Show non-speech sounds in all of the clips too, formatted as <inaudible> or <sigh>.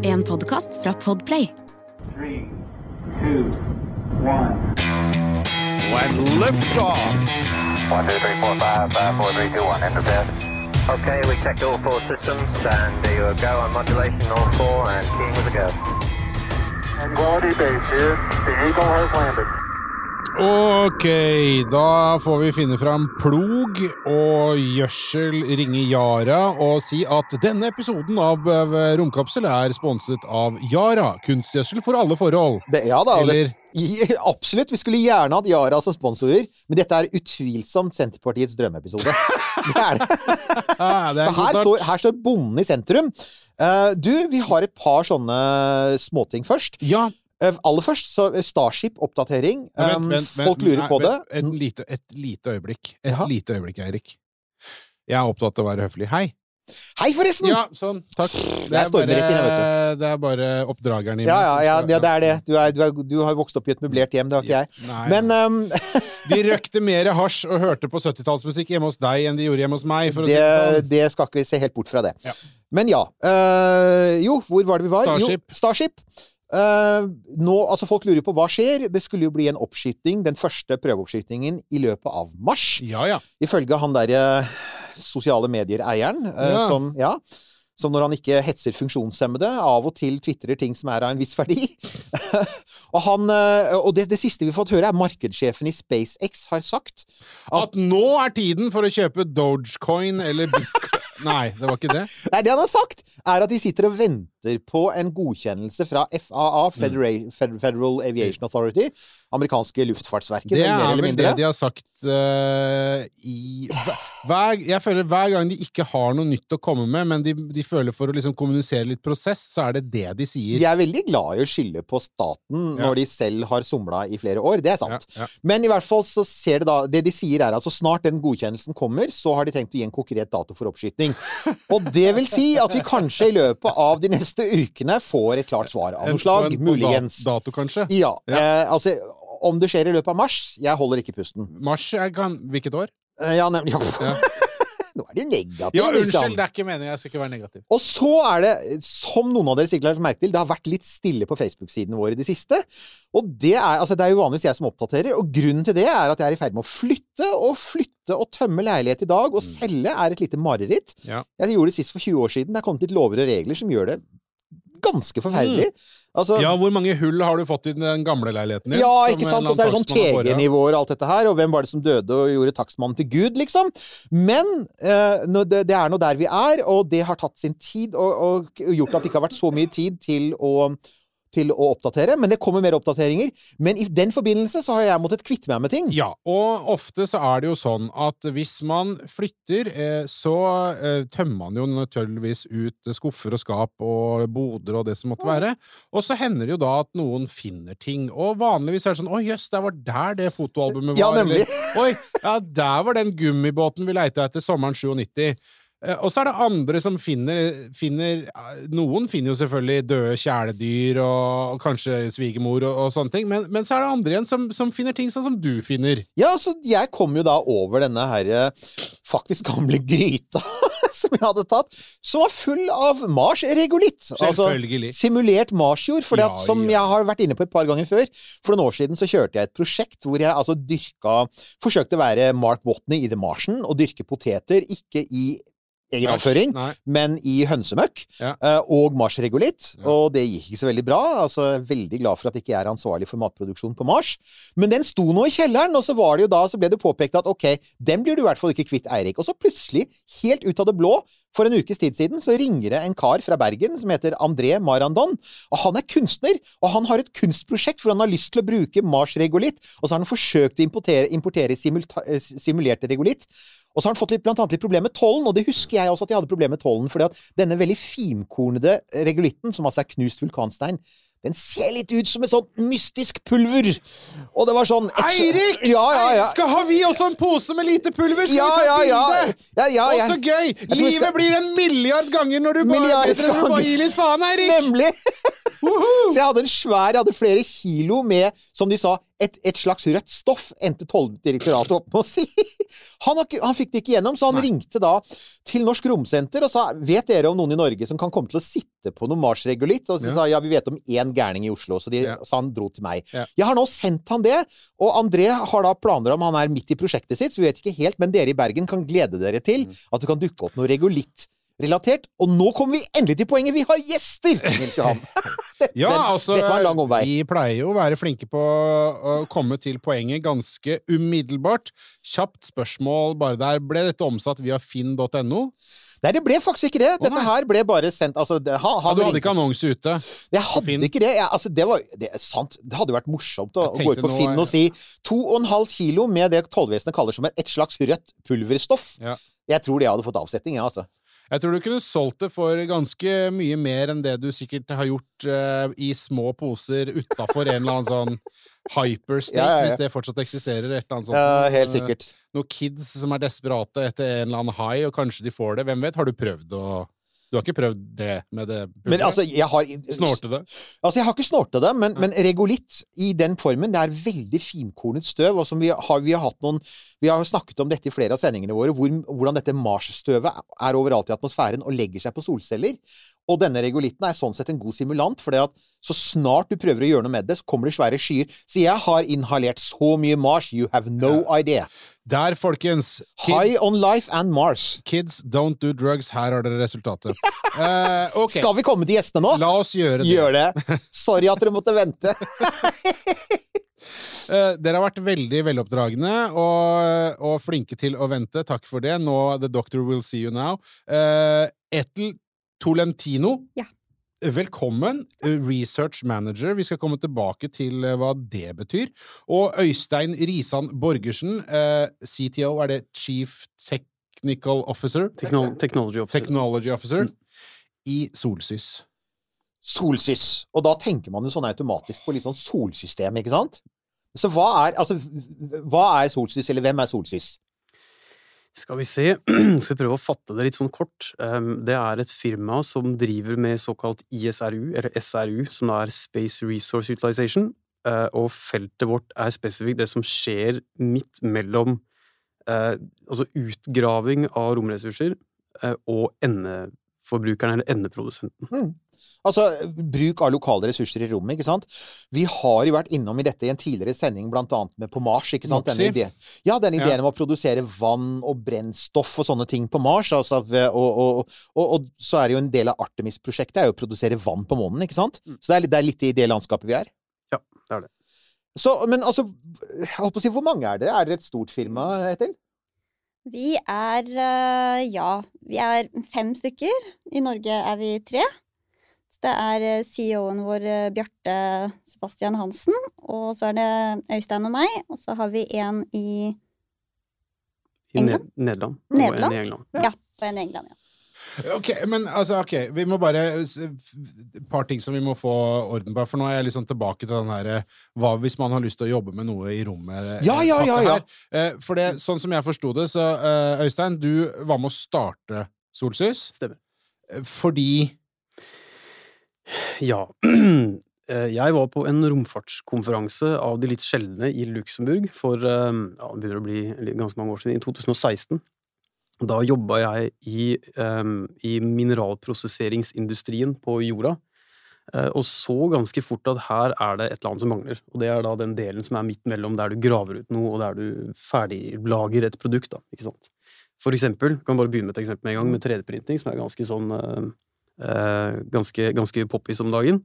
En podkast fra Podplay. Three, two, one. When liftoff. One, two, three, four, five, five, four, three, two, one. Enter bed. Okay, we checked all four systems, and there you go on modulation, all four, and keying with a go. Quality base here. The Eagle has landed. Ok, da får vi finne fram plog og gjødsel, ringe Yara og si at denne episoden av Romkapsel er sponset av Yara. Kunstgjødsel for alle forhold. Det, ja da, Eller- <laughs> det, absolutt. Vi skulle gjerne hatt Yara som sponsorer, men dette er utvilsomt Senterpartiets drømmeepisode. Det er det. <laughs> Det er her, står, her står bonden i sentrum. Uh, du, vi har et par sånne småting først. Ja, aller først, så Starship-oppdatering. Um, folk lurer på det. Et lite, et lite øyeblikk. Et ja. lite øyeblikk, Eirik. Jeg er opptatt av å være høflig. Hei! Hei, forresten! Ja, sånn. Takk. Det er bare, inn, det er bare oppdrageren i meg Ja, ja, ja, ja, det er det. Du, er, du, er, du har vokst opp i et møblert hjem, det har ikke jeg. Nei, Men um, <laughs> De røkte mer hasj og hørte på 70-tallsmusikk hjemme hos deg enn de gjorde hjemme hos meg. Si det, det sånn. det skal ikke vi se helt bort fra det. Men ja. øh, jo, hvor var det vi var? Starship. Jo, Starship. Øh, nå, altså Folk lurer på hva skjer. Det skulle jo bli en oppskyting, den første prøveoppskytingen, i løpet av mars. Ja, ja. Ifølge han derre sosiale medier-eieren, uh, Ja. som ja, som når han ikke hetser funksjonshemmede, av og til tvitrer ting som er av en viss verdi. <laughs> og han, øh, og det, det siste vi har fått høre, er markedssjefen i SpaceX har sagt At nå er tiden for å kjøpe Dogecoin eller Bitcoin <laughs> Nei, det var ikke det. Nei, det han har sagt, er at de sitter og venter på en godkjennelse fra FAA, Federa Federal Aviation Authority, amerikanske luftfartsverket, Det er vel det de har sagt uh, i hver, Jeg føler hver gang de ikke har noe nytt å komme med, men de, de føler for å liksom kommunisere litt prosess, så er det det de sier. De er veldig glad i å skylde på staten Ja. når de selv har somla i flere år. Det er sant. Ja, ja. Men i hvert fall så ser det da Det de sier, er at så snart den godkjennelsen kommer, så har de tenkt å gi en konkret dato for oppskyting. Og det vil si at vi kanskje i løpet av de neste ukene får et klart svar av noe slag. på en- på Muligens. dat- Dato, kanskje? Ja. Ja. Eh, altså, om det skjer i løpet av mars Jeg holder ikke pusten. Mars er kan, Hvilket år? Eh, Ja, nemlig. Ja. <laughs> Nå er du negativ, Ja, liksom. unnskyld, det er ikke meningen. Jeg skal ikke være negativ. Og så er det, som noen av dere sikkert har merket til, det har vært litt stille på Facebook-siden vår i det siste. Og det er, altså det er jo vanligvis jeg som oppdaterer, og grunnen til det er at jeg er i ferd med å flytte og flytte og tømme leilighet i dag, og selge er et lite mareritt. Mm. Ja. Jeg gjorde det sist for 20 år siden. Det er kommet litt lover og regler som gjør det ganske forferdelig. Altså, Mm. Ja, hvor mange hull har du fått i den gamle leiligheten din? Ja, ikke sant? Og så er det sånn? TG-nivåer og alt dette her, og hvem var det som døde og gjorde takstmannen til Gud, liksom? Men eh, det, det er nå der vi er, og det har tatt sin tid, og, og gjort at det ikke har vært så mye tid til å til å oppdatere, men det kommer mer oppdateringer. Men i den forbindelse så har jeg måttet kvitte meg med ting. Ja, og ofte så er det jo sånn at hvis man flytter, eh, så eh, tømmer man jo naturligvis ut skuffer og skap og boder og det som måtte være. Og så hender det jo da at noen finner ting. Og vanligvis er det sånn Å jøss, det var der det fotoalbumet var. Ja, nemlig. Eller, Oi, ja, der var den gummibåten vi leita etter sommeren 97. Eh, Og så er det andre som finner, finner eh, Noen finner jo selvfølgelig døde kjæledyr og, og kanskje svigermor og, og sånne ting, men, men så er det andre igjen som, som finner ting sånn som du finner. Ja, så jeg kom jo da over denne her eh, faktisk gamle gryta <laughs> som jeg hadde tatt, som var full av marsregolitt. Selvfølgelig. Altså, simulert marsjord. For Ja, som ja. jeg har vært inne på et par ganger før, for noen år siden så kjørte jeg et prosjekt hvor jeg altså dyrka Forsøkte å være Mark Watney i The Martian og dyrke poteter, ikke i egen avføring, men i hønsemøkk Ja. eh, og marsregolitt. Ja. Og det gikk ikke så veldig bra. Altså, veldig glad for at jeg ikke er ansvarlig for matproduksjon på Mars. Men den sto nå i kjelleren, og så var det jo da, så ble det påpekt at ok, den blir du i hvert fall ikke kvitt, Eirik. Og så plutselig, helt ut av det blå, for en ukes tid siden, så ringer det en kar fra Bergen som heter André Marandon. Og han er kunstner, og han har et kunstprosjekt hvor han har lyst til å bruke marsregolitt, og så har han forsøkt å importere, importere simulerte eh, regolitt. Og så har han fått litt, blant annet litt problemer med tollen, og det husker jeg også at jeg hadde problemer med tollen, fordi at denne veldig finkornede regulitten, som altså er knust vulkanstein, den ser litt ut som et sånt mystisk pulver. Og det var sånn Eirik! Ja, ja, ja. Skal ha vi også en pose med lite pulver? Skal Ja, vi ta ja, et ja. bilde? Ja, ja, Å, jeg- så gøy! Livet skal- blir en milliard ganger når du bare, når du bare gir litt faen, Eirik! Nemlig! <laughs> Så jeg hadde en svær, jeg hadde flere kilo med, som de sa, et, et slags rødt stoff, endte tolldirektoratet opp med å si. <laughs> Han, han fikk det ikke gjennom, så han Nei. ringte da til Norsk Romsenter og sa vet dere om noen i Norge som kan komme til å sitte på noe Mars-regolitt? Og så Ja. sa ja, vi vet om én gærning i Oslo, så, de, Ja. så han dro til meg. Ja. Jeg har nå sendt han det, og André har da planer om Han er midt i prosjektet sitt, så vi vet ikke helt, men dere i Bergen kan glede dere til Mm. at det kan dukke opp noe regolitt-relatert. Og nå kommer vi endelig til poenget! Vi har gjester! Nils Johan. <laughs> Ja, Men altså, dette var en lang omvei. Vi pleier jo å være flinke på å komme til poenget ganske umiddelbart. Kjapt spørsmål bare der. Ble dette omsatt via finn.no? Nei, det ble faktisk ikke det. Dette her ble bare sendt altså, det, ha, Ja, du hadde ikke annonse ute? Jeg hadde ikke det. Jeg, altså, det var det er sant. Det hadde vært morsomt å, å gå ut på Finn og si to og en halv kilo med det tollvesenet kaller som et, slags rødt pulverstoff. Ja. Jeg tror det hadde fått avsetning, ja, altså. Jeg tror du kunne solgt det for ganske mye mer enn det du sikkert har gjort uh, i små poser utafor en eller annen sånn hyperstate, Ja, ja, ja. hvis det fortsatt eksisterer. Et eller annet sånt. Ja, helt Eh, sikkert. Noen kids som er desperate etter en eller annen high, og kanskje de får det. Hvem vet? Har du prøvd å Du har ikke prøvd det med det Men altså, jeg har Snorte det? Altså, jeg har ikke snorte det, men, men regolitt i den formen, det er veldig finkornet støv. Og som vi har, vi har hatt noen Vi har snakket om dette i flere av sendingene våre, hvor, hvordan dette Mars-støvet er overalt i atmosfæren og legger seg på solceller. Og denne regolitten er sånn sett en god simulant, for så snart du prøver å gjøre noe med det, så kommer det svære skyer. Så jeg har inhalert så mye Mars, you have no idea. Der, folkens! Kid, High on life and Mars. kids don't do drugs. Her har dere resultatet. uh, <laughs> okay. Skal vi komme til gjestene nå? la oss gjøre det. Gjør det. <laughs> Sorry at dere måtte vente. Uh, <laughs> dere har vært veldig veloppdragne og, og flinke til å vente. Takk for det. Nå, The Doctor will see you now. Uh, Etel Tolentino. Ja. Velkommen, eh, research manager. Vi skal komme tilbake til eh, hva det betyr. Og Øystein Risan Borgersen, eh, CTO, er det Chief Technical Officer? Techno technology officer. Technology Officer Mm. i Solsys. Solsys. Og da tenker man jo sånn automatisk på litt sånn solsystem, ikke sant? Så hva er, altså, hva er Solsys, eller hvem er Solsys? Skal vi se, <clears throat> skal vi prøve å fatte det litt sånn kort. Um, det er et firma som driver med såkalt ISRU, eller SRU, som er Space Resource Utilization. Uh, og feltet vårt er spesifikt det som skjer midt mellom uh, altså utgraving av romressurser uh, og endeforbrukeren, eller endeprodusenten. Altså, bruk av lokale ressurser i rommet, ikke sant? Vi har jo vært innom i dette i en tidligere sending, blant annet med på Mars, ikke sant? Denne ideen. Ja, Ja. ideen om å produsere vann og brennstoff og sånne ting på Mars, altså, ved- og, og, og, og så er det jo en del av Artemis-prosjektet er jo å produsere vann på månen, ikke sant? Så det er, det er litt i det landskapet vi er. Ja, det er det. Så, men altså, jeg holdt på å si, hvor mange er dere? Er dere et stort firma, Etel? Vi er eh, ja, vi er fem stykker. I Norge er vi tre. Det er eh, CEO-en vår eh, Bjarte Sebastian Hansen, og så er det Øystein og meg, og så har vi en i I England? I Nederland. Og en i England. Ja, og en i England, ja. Ok, men altså, ok, vi må bare Et par ting som vi må få orden på. For nå er jeg liksom tilbake til den her Hva hvis man har lyst til å jobbe med noe i rommet? Ja, ja, ja, ja. her? Eh, For det, sånn som jeg forsto det, så eh, Øystein, du var med å starte Solsys Stemmer. eh, fordi Ja. <clears throat> Eh, Jeg var på en romfartskonferanse av de litt sjeldne i Luxembourg for eh, ja, det begynner å bli ganske mange år siden, i 2016. Da jobba jeg i, eh, i mineralprosesseringsindustrien på jorda, og så ganske fort at her er det et eller annet som mangler. Og det er da den delen som er midt mellom der du graver ut noe, og der du ferdiglager et produkt. Da, ikke sant? For eksempel, kan bare begynne med et eksempel med en gang, med 3D-printing, som er ganske sånn ganske, ganske poppis om dagen.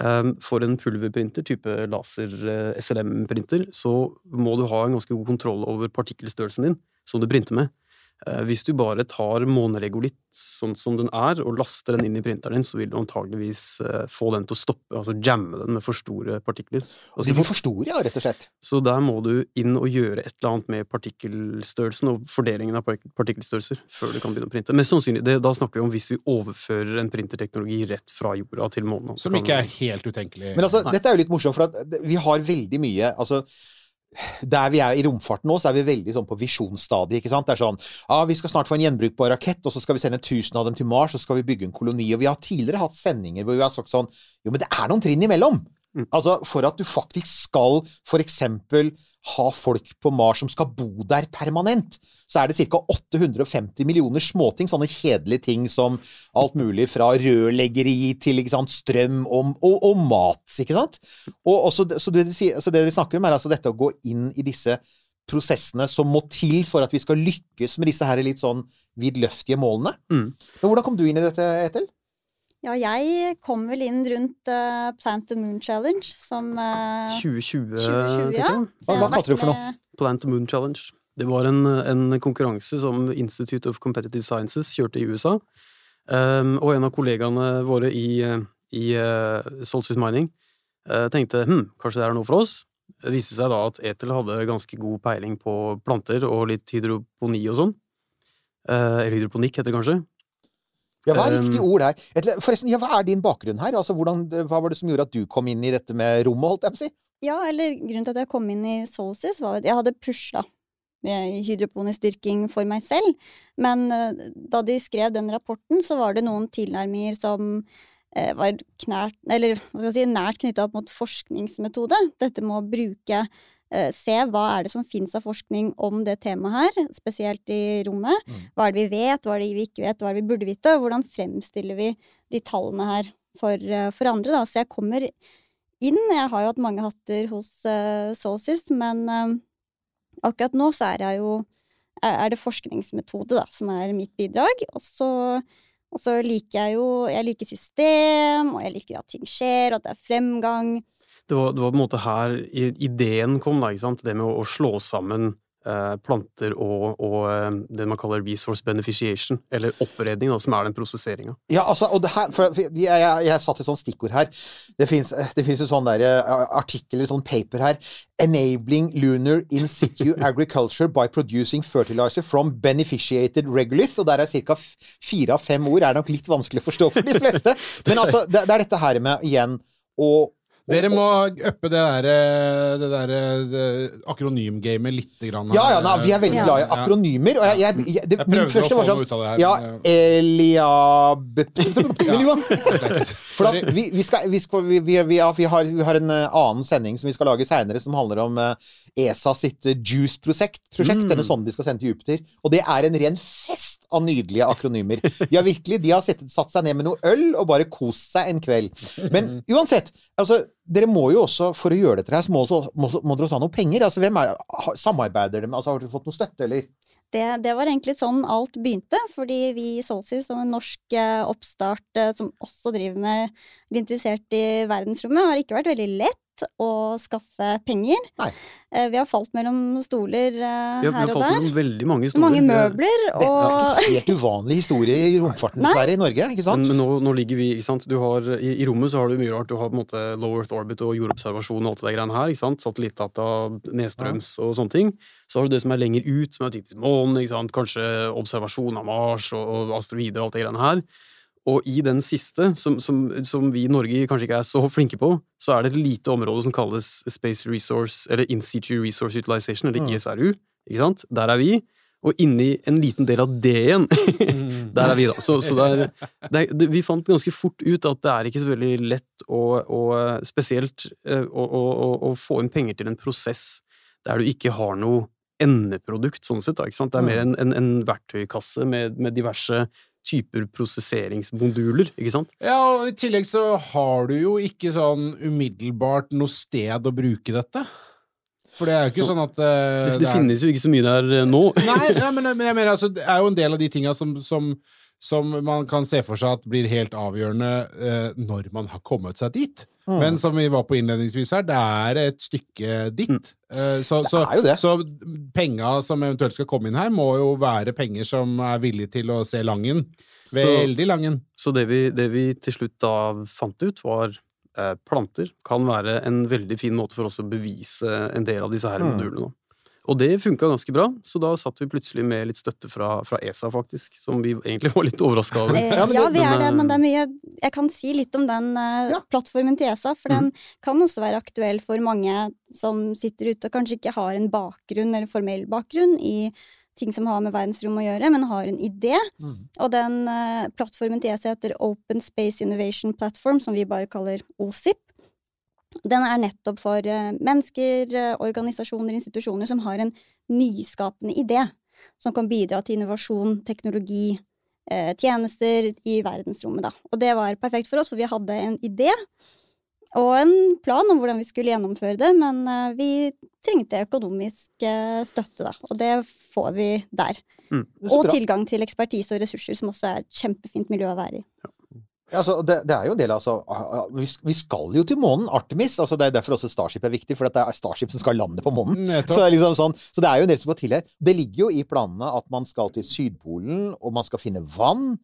Um, For en pulverprinter, type laser-SLM-printer, så må du ha en ganske god kontroll over partikkelstørrelsen din, som du printer med. Eh, Hvis du bare tar måneregolitt sånn som den er, og laster den inn i printeren din, så vil du antageligvis eh, få den til å stoppe, altså jamme den med for store partikler. Altså, de blir for store, ja, rett og slett. Så der må du inn og gjøre et eller annet med partikkelstørrelsen og fordelingen av partikkelstørrelser før du kan begynne å printe. Mest sannsynlig, det, Da snakker vi om hvis vi overfører en printerteknologi rett fra jorda til månen. Som ikke er helt utenkelig. Men altså, Nei. dette er jo litt morsomt, for at vi har veldig mye Altså, der vi er i romfarten nå, så er vi veldig sånn på visjonsstadiet. ikke sant? Det er sånn ja, Vi skal snart få en gjenbrukbar rakett, og så skal vi sende 1000 av dem til Mars, og så skal vi bygge en koloni. Og vi har tidligere hatt sendinger hvor vi har sagt sånn Jo, men det er noen trinn imellom. Altså, For at du faktisk skal eksempel ha folk på Mars som skal bo der permanent, så er det ca. 850 millioner småting, sånne kjedelige ting som alt mulig fra rørleggeri til sant, strøm og, og, og mat, ikke sant? Og, og så, så, det, så det vi snakker om, er altså dette å gå inn i disse prosessene som må til for at vi skal lykkes med disse her litt sånn vidløftige målene. Mm. Men hvordan kom du inn i dette, Etel? Ja, jeg kom vel inn rundt uh, Plant the Moon Challenge, som uh, 2020, 2020, ja. Hva- hva kalte du for noe? Plant the Moon Challenge. Det var en, en konkurranse som Institute of Competitive Sciences kjørte i USA. Um, og en av kollegaene våre i, i uh, Solstice Mining uh, tenkte hm, kanskje det er noe for oss. Det viste seg da at Etel hadde ganske god peiling på planter og litt hydroponi og sånn. Uh, eller hydroponikk, heter det kanskje. Ja, hva er Um, riktig ord her? Forresten, ja, hva er din bakgrunn her? Altså, hvordan, hva var det som gjorde at du kom inn i dette med rommet, holdt jeg på å si? Ja, eller grunnen til at jeg kom inn i Solsys, var at jeg hadde pusha med hydroponisk dyrking for meg selv, men eh, da de skrev den rapporten, så var det noen tilnærminger som eh, var knært, eller, hva skal jeg si, nært knytta opp mot forskningsmetode. Dette med å bruke Se hva er det som fins av forskning om det temaet her, spesielt i rommet. Mm. Hva er det vi vet, hva er det vi ikke vet, hva er det vi burde vite, og hvordan fremstiller vi de tallene her for, eh, for andre. Da. Så jeg kommer inn. Jeg har jo hatt mange hatter hos uh, Solsys, men uh, akkurat nå så er jeg jo er det forskningsmetode da, som er mitt bidrag. Og så, og så liker jeg jo Jeg liker system, og jeg liker at ting skjer, og at det er fremgang. Det var, det var på en måte her ideen kom, da, ikke sant? Det med å, å slå sammen eh, planter og, og eh, det man kaller resource beneficiation, eller oppredning, da, som er den prosesseringa. Ja, altså, og det her, for, jeg, jeg, jeg satt et sånt stikkord her. Det fins jo sånn eh, artikkel, sånn paper her. 'Enabling lunar in situ <laughs> agriculture by producing fertilizer from beneficiated regolith'. Og der er ca. fire av fem ord. Er nok litt vanskelig å forstå for de fleste. <laughs> Men altså, det, det er dette her med, igjen, å Dere må uppe det der, det der, det akronymgamet litt. grann. Ja, ja, nei, vi er veldig glad i akronymer. Og jeg, jeg, jeg, det, Jeg min første var sånn her. Ja, eh, Eliab... <laughs> Men <laughs> For at vi, vi, skal, vi, skal, vi, vi, vi, har, vi, har, en eh, annen sending som vi skal lage seinere, som handler om eh, ESA sitt Juice-prosjekt. Prosjekt, Mm. Denne sonden de skal sende til Jupiter. Og det er en ren fest av nydelige akronymer. Ja, virkelig. De har sittet, satt seg ned med noe øl og bare kost seg en kveld. Men <laughs> uansett, altså, dere må jo også, for å gjøre dette her, så må, må, må dere også ha noe penger. Altså, hvem er, samarbeider dere med? Altså, har dere fått noe støtte, eller? Det, det var egentlig sånn alt begynte, fordi vi i Solsys, som en norsk eh, oppstart eh, som også driver med er interessert i verdensrommet, har ikke vært veldig lett å skaffe penger. Nei. Eh, vi har falt mellom stoler her Vi har, vi har falt der. mellom veldig mange stoler. Mange Det- møbler, Dette er ikke helt <laughs> uvanlig historie i romfarten, dessverre, i Norge. ikke sant? Men, men nå, nå ligger vi, ikke sant? Du har, i, I rommet så har du mye rart. Du har på en måte low earth orbit og jordobservasjon og alt det greiene her. ikke sant? Satellittdata, nedstrøms og sånne ting. Så har du det som er lenger ut, som er typisk månen. ikke sant? Kanskje observasjon av Mars og, og asteroider og alt det greiene her. Og i den siste, som, som, som vi i Norge kanskje ikke er så flinke på, så er det et lite område som kalles Space Resource, eller In situ Resource Utilization, eller Mm. ISRU. ikke sant? Der er vi. Og inni en liten del av det igjen, <laughs> der er vi, da. Så, så det er, det, er- det, vi fant ganske fort ut at det er ikke så veldig lett å, å spesielt eh, å, å, å, få inn penger til en prosess der du ikke har noe endeprodukt, sånn sett. da, ikke sant? Det er mer en, en, en verktøykasse med, med diverse typer prosesseringsmoduler, ikke sant? Ja, og i tillegg så har du jo ikke sånn umiddelbart noe sted å bruke dette. For det er jo ikke sånn at uh, Det, det finnes jo ikke så mye der uh, nå. <laughs> Nei, nei men, men jeg mener altså, det er jo en del av de tinga som, som, som man kan se for seg at blir helt avgjørende uh, når man har kommet seg dit. Mm. Men som vi var på innledningsvis her, det er et stykke ditt. Mm. Eh, så, så, så penga som eventuelt skal komme inn her, må jo være penger som er villige til å se Langen. Veldig Langen. Så det vi, det vi til slutt da fant ut, var eh, planter kan være en veldig fin måte for oss å bevise en del av disse her Mm. modulene. Og det funka ganske bra, så da satt vi plutselig med litt støtte fra, fra ESA, faktisk. Som vi egentlig var litt overraska over. Eh, Ja, men ja, vi er det, men, det er mye Jeg kan si litt om den eh, Ja. plattformen til ESA, for den kan også være aktuell for mange som sitter ute og kanskje ikke har en bakgrunn, eller formell bakgrunn, i ting som har med verdensrom å gjøre, men har en idé. Mm. Og den eh, plattformen til ESA heter Open Space Innovation Platform, som vi bare kaller OSIP. Den er nettopp for eh, mennesker, eh, organisasjoner, institusjoner som har en nyskapende idé, som kan bidra til innovasjon, teknologi, eh, tjenester i verdensrommet, da. Og det var perfekt for oss, for vi hadde en idé og en plan om hvordan vi skulle gjennomføre det, men vi trengte økonomisk støtte, da. Og det får vi der. Er Og tilgang til ekspertise og ressurser, som også er et kjempefint miljø å være i. Ja, Altså, det, det er jo en del, altså ah, ah, vi, vi skal jo til månen, Artemis. altså Det er derfor også Starship er viktig, for det er Starship som skal lande på månen. Så, det er liksom sånn, så det er jo en del som må til her. Det ligger jo i planene at man skal til Sydpolen, og man skal finne vann.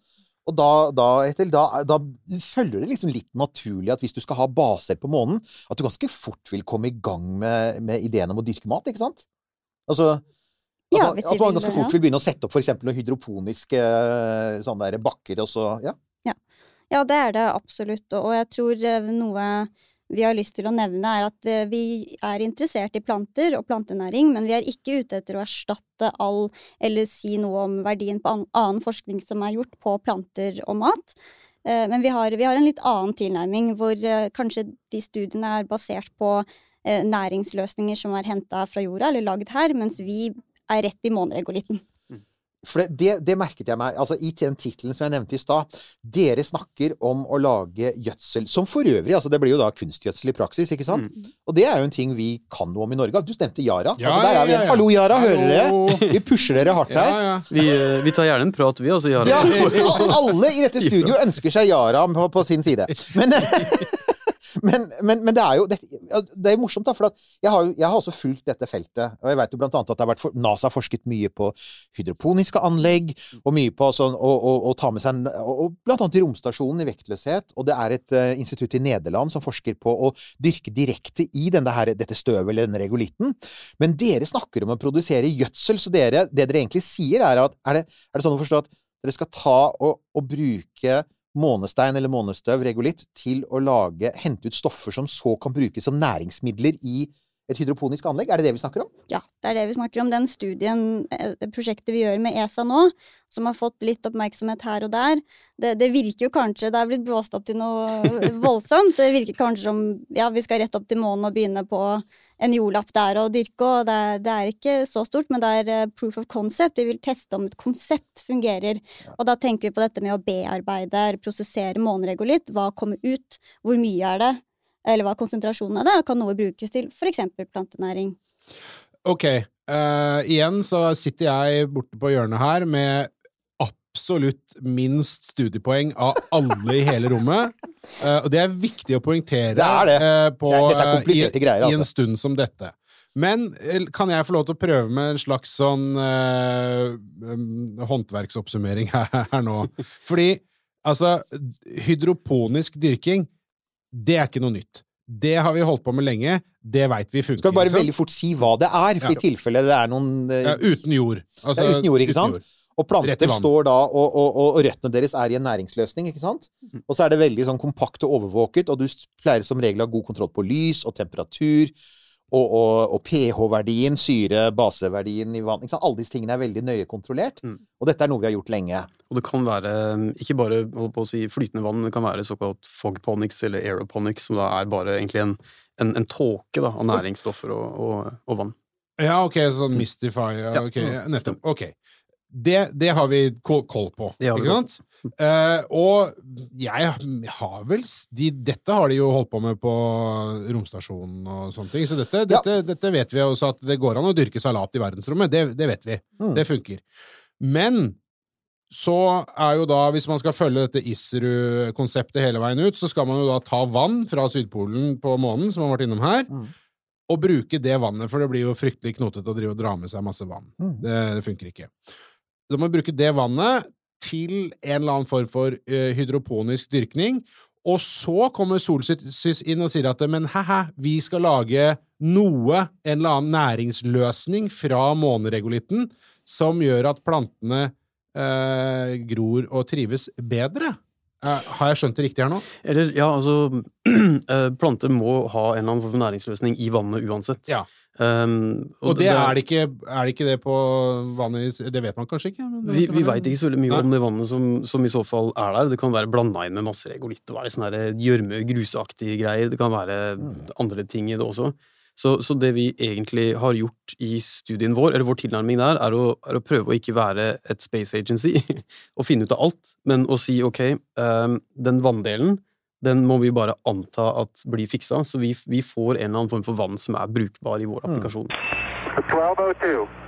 Og da, da, Ethel, da, da følger det liksom litt naturlig at hvis du skal ha baser på månen, at du ganske fort vil komme i gang med, med ideen om å dyrke mat, ikke sant? Altså, at, Ja, man, hvis at man ganske fort vil begynne å sette opp for eksempel noen hydroponiske eh, sånne der bakker, og så Ja. Ja, det er det absolutt, og jeg tror eh, noe vi har lyst til å nevne, er at eh, vi er interessert i planter og plantenæring, men vi er ikke ute etter å erstatte all, eller si noe om verdien på annen forskning som er gjort på planter og mat. Eh, Men vi har, vi har en litt annen tilnærming, hvor kanskje de studiene er basert på næringsløsninger som er henta fra jorda, eller lagd her, mens vi er rett i måneregolitten. For det, det, det merket jeg meg altså i den tittelen som jeg nevnte i stad. Dere snakker om å lage gjødsel, som for øvrig altså Det blir jo da kunstgjødsel i praksis, ikke sant? Og det er jo en ting vi kan noe om i Norge. Du nevnte Yara. Ja, altså, der er vi. ja, ja. Hallo, Yara, hører dere? Vi pusher dere hardt her. ja. Vi, eh, vi tar gjerne en prat, vi også, Yara. Ja, <laughs> alle i dette studio <laughs> ønsker seg Yara på, på sin side. Men, <laughs> men, men, men det er jo det, det er morsomt, da. For jeg, har, jeg har også fulgt dette feltet. Og jeg vet jo blant annet at har for, NASA har forsket mye på hydroponiske anlegg, og mye på sånn, å, ta med seg og, Blant annet i romstasjonen i vektløshet. Og det er et uh, institutt i Nederland som forsker på å dyrke direkte i her, dette støvet eller denne regolitten. Men dere snakker om å produsere gjødsel, så dere, det dere egentlig sier, er at Er det, er det sånn å forstå at dere skal ta og, og bruke månestein eller månestøv, regolitt, til å lage, hente ut stoffer som så kan brukes som næringsmidler i et hydroponisk anlegg? Er det det vi snakker om? Ja, det er det vi snakker om. Den studien, eh, det prosjektet vi gjør med ESA nå, som har fått litt oppmerksomhet her og der, det, det virker jo kanskje Det er blitt blåst opp til noe <laughs> voldsomt. Det virker kanskje som ja, vi skal rett opp til månen og begynne på en jordlapp der og dyrke, og det det er ikke så stort, men det er eh, proof of concept. Vi vil teste om et konsept fungerer. Og da tenker vi på dette med å bearbeide prosessere måneregolitt. Hva kommer ut? Hvor mye er det? Eller hva konsentrasjonen av det? Kan noe brukes til f.eks. plantenæring? Ok. uh, igjen så sitter jeg borte på hjørnet her med absolutt minst studiepoeng av alle i hele rommet. Uh, <laughs> og det er viktig å poengtere Det er det. Uh, på, Det er- er i, greier, i en altså. stund som dette. Men kan jeg få lov til å prøve med en slags sånn håndverksoppsummering her, her nå? Fordi altså, hydroponisk dyrking, det er ikke noe nytt. Det har vi holdt på med lenge. Det veit vi funker. Skal vi bare veldig fort si hva det er, for Ja. i tilfelle det er noen uh, ja, uten jord. Altså, Det er uten jord, ikke sant? Og planter står da, og, og, og, og røttene deres er i en næringsløsning, ikke sant? Mm. Og så er det veldig sånn kompakt og overvåket, og du pleier som regel å ha god kontroll på lys og temperatur, og, og, og pH-verdien, syre, baseverdien i vann. Alle disse tingene er veldig nøye kontrollert, Mm. og dette er noe vi har gjort lenge. Og det kan være ikke bare på å si, flytende vann, det kan være såkalt fogponics eller aeroponics, som da er bare egentlig en, en, en tåke av næringsstoffer og, og, og vann. Ja, ok, sånn Mystify. Ja, okay, nettopp. Ok. Det, det har vi ko- koll på, ikke sant? Uh, og jeg har vel de, Dette har de jo holdt på med på romstasjonen og sånne ting, så dette, Ja. dette, dette vet vi også at det går an å dyrke salat i verdensrommet. Det, det vet vi. Mm. Det funker. Men så er jo da, hvis man skal følge dette ISRU-konseptet hele veien ut, så skal man jo da ta vann fra Sydpolen på månen, som har vært innom her, Mm. og bruke det vannet, for det blir jo fryktelig knotete å drive og dra med seg masse vann. Mm. Det, det funker ikke. Da må bruke det vannet til en eller annen form for eh, hydroponisk dyrkning, og så kommer Solsys inn og sier at men hæ-hæ, vi skal lage noe, en eller annen næringsløsning fra måneregolitten som gjør at plantene eh, gror og trives bedre. Eh, har jeg skjønt det riktig her nå? Eller, ja, altså <clears throat> eh, Planter må ha en eller annen form for næringsløsning i vannet uansett. Ja. Um, Og, det, er, det ikke, er det ikke det på vannet Det vet man kanskje ikke? Men Vi, er vi veit ikke så veldig mye Nei. om det vannet som, som i så fall er der. Det kan være blanda inn med masse regolitt og være sånne gjørme, grusaktige greier. Det kan være andre ting i det også. Så, så det vi egentlig har gjort i studien vår, eller vår tilnærming der, er å, er å prøve å ikke være et space agency <laughs> og finne ut av alt, men å si ok, um, den vanndelen den må vi bare anta at blir fiksa, så vi, vi får en eller annen form for vann som er brukbar i vår applikasjon. 1202.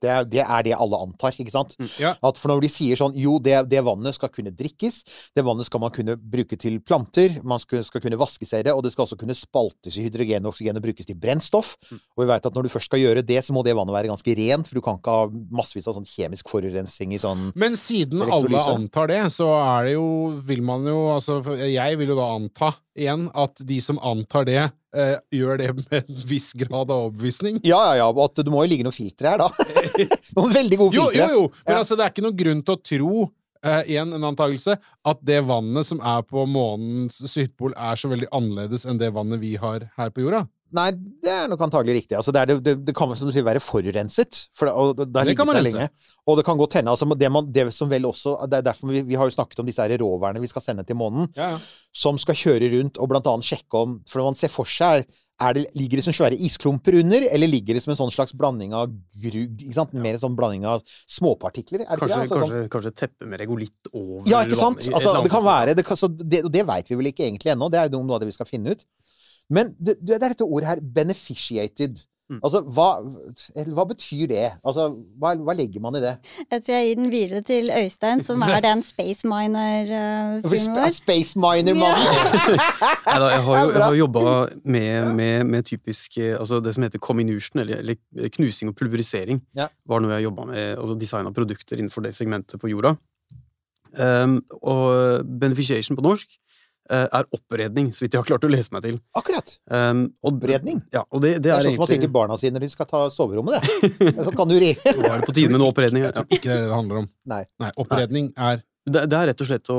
Det er, det er det alle antar, ikke sant? Ja. At for når de sier sånn Jo, det, det vannet skal kunne drikkes, det vannet skal man kunne bruke til planter, man skal, skal kunne vaske seg i det, og det skal også kunne spaltes i hydrogen og oksygen og brukes til brennstoff. Og vi vet at når du først skal gjøre det, så må det vannet være ganske rent, for du kan ikke ha massevis av sånn kjemisk forurensning i sånn Men siden alle antar det, så er det jo Vil man jo Altså, jeg vil jo da anta igjen at de som antar det, eh, gjør det med en viss grad av overbevisning. Ja, ja, ja. At det må jo ligge noen filtre her, da. <laughs> Noen veldig gode filtre. jo, jo! jo. Men Ja. altså, det er ikke noen grunn til å tro eh, igjen en antakelse at det vannet som er på månens sydpol, er så veldig annerledes enn det vannet vi har her på jorda. Nei, det er nok antagelig riktig. Altså, det, er det, det, kan som du sier være forurenset. For det, og det, det kan man rense. Og det kan godt hende altså, det, man, det som vel også Det er derfor vi, vi har jo snakket om disse her vi skal sende til månen, Ja, ja. som skal kjøre rundt og blant annet sjekke om For når man ser for seg er det, Ligger det som svære isklumper under, eller ligger det som en sånn slags blanding av grugg ikke sant? Mer en sånn blanding av småpartikler? Er det Kanskje, ikke det? Altså, sånn- kanskje, kanskje teppe med regolitt over ja, ikke sant? Altså, det kan være, det, kan, så det, det vet vi vel ikke egentlig ennå. Det er jo noe av det vi skal finne ut. Men det, det er dette ordet her, beneficiated. Mm. Altså, hva, hva betyr det? Altså, hva, hva legger man i det? Jeg tror jeg gir den videre til Øystein, som er <laughs> den Space Miner-fyren vår. Space Miner-mannen! Ja. <laughs> jeg har jo, jeg har jobba med, med, med typisk eh, Altså det som heter comminution, eller, eller knusing og pulverisering, Ja. var noe jeg jobba med, og designa produkter innenfor det segmentet på jorda. Um, og beneficiation på norsk eh, er oppredning, så vidt jeg har klart å lese meg til. Akkurat! Um, og, Oppredning? Ja, og det, det Det er, er sånn som man sier til barna sine når de skal ta soverommet, det. <laughs> Så kan du re... Nå er det på tide med noe oppredning. Jeg tror Ikke det det handler om. Nei. Nei, oppredning er Det, det er rett og slett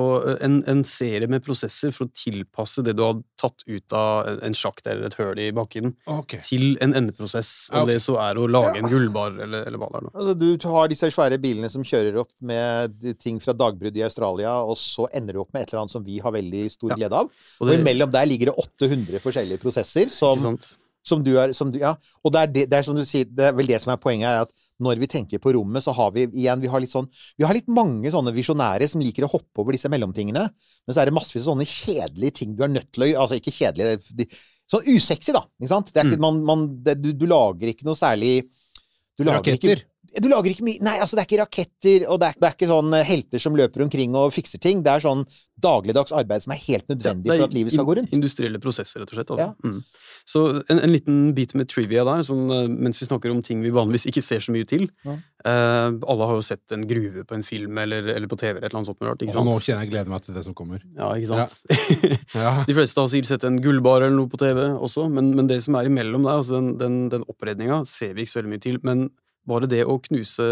en, en serie med prosesser for å tilpasse det du har tatt ut av en- sjakt eller et høl i bakken, okay. til en endeprosess. Om okay. det så er å lage en gullbar, eller, eller hva det er. nå. Altså, du har disse svære bilene som kjører opp med ting fra dagbrudd i Australia, og så ender du opp med et eller annet som vi har veldig stor Ja. glede av. Og Og imellom der ligger det 800 forskjellige prosesser som som du er som du, Ja. Og det er, det, det er som du sier, det er vel det som er poenget her, at når vi tenker på rommet, så har vi igjen Vi har litt sånn Vi har litt mange sånne visjonære som liker å hoppe over disse mellomtingene, men så er det massevis av sånne kjedelige ting du er nødt til å Altså ikke kjedelige de, Sånn usexy, da. Ikke sant? Det er ikke, Mm. man, man, det, du, du lager ikke noe særlig du lager ikke- Raketter. Du lager ikke mye Nei, altså det er ikke raketter, og det er, det er ikke sånn eh, helter som løper omkring og fikser ting. Det er sånn dagligdags arbeid som er helt nødvendig ja, er for at livet skal gå rundt. Industrielle prosesser, rett og slett. Altså. Ja. Mm. Så en, en liten bit med trivia der, sånn, eh, mens vi snakker om ting vi vanligvis ikke ser så mye til. Ja. Uh, alle har jo sett en gruve på en film eller, eller på TV eller et eller annet sånt. Rart, ikke Og nå kjenner jeg glede meg til det som kommer. Ja, ikke sant? Ja. <laughs> De fleste har sikkert sett en gullbar eller noe på TV også, men, men det som er imellom der, altså den, den, den oppredninga, ser vi ikke så veldig mye til. Men bare det å knuse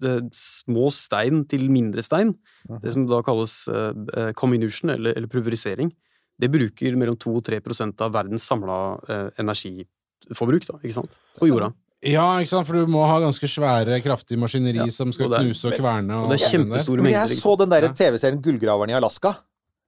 det, små stein til mindre stein, det som da kalles uh, comminution, eller, eller pulverisering, det bruker mellom 2 og 3% av verdens samla energiforbruk, da, ikke sant? På jorda. Ja, ikke sant? for du må ha ganske svære, kraftige maskineri Ja, som skal og er- knuse og kverne. Og det er kjempestore Men mengder. jeg så den der TV-serien 'Gullgraverne i Alaska'.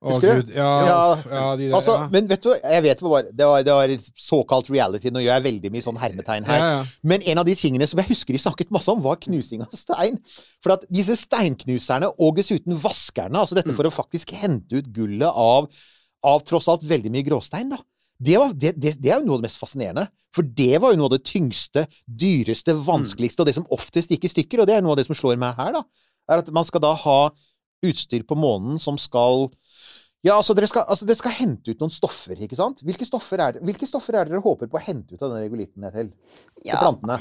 Å, Husker du? Ja, Ja. ja, de der, Altså, ja. Men vet du, jeg vet hva det var. Det var, det var såkalt reality. Nå gjør jeg veldig mye sånn hermetegn her. Ja. Men en av de tingene som jeg husker de snakket masse om, var knusing av stein. For at disse steinknuserne, og dessuten vaskerne, altså Mm. dette for å faktisk hente ut gullet av, av tross alt veldig mye gråstein, da. Det, var, det, det, det er jo noe av det mest fascinerende. For det var jo noe av det tyngste, dyreste, vanskeligste, og det som oftest gikk i stykker. Og det er noe av det som slår meg her, da. Er at man skal da ha utstyr på månen som skal Ja, altså dere skal, altså dere skal hente ut noen stoffer, ikke sant? Hvilke stoffer er det, hvilke stoffer er det dere håper på å hente ut av den regulitten til? Til Ja. plantene?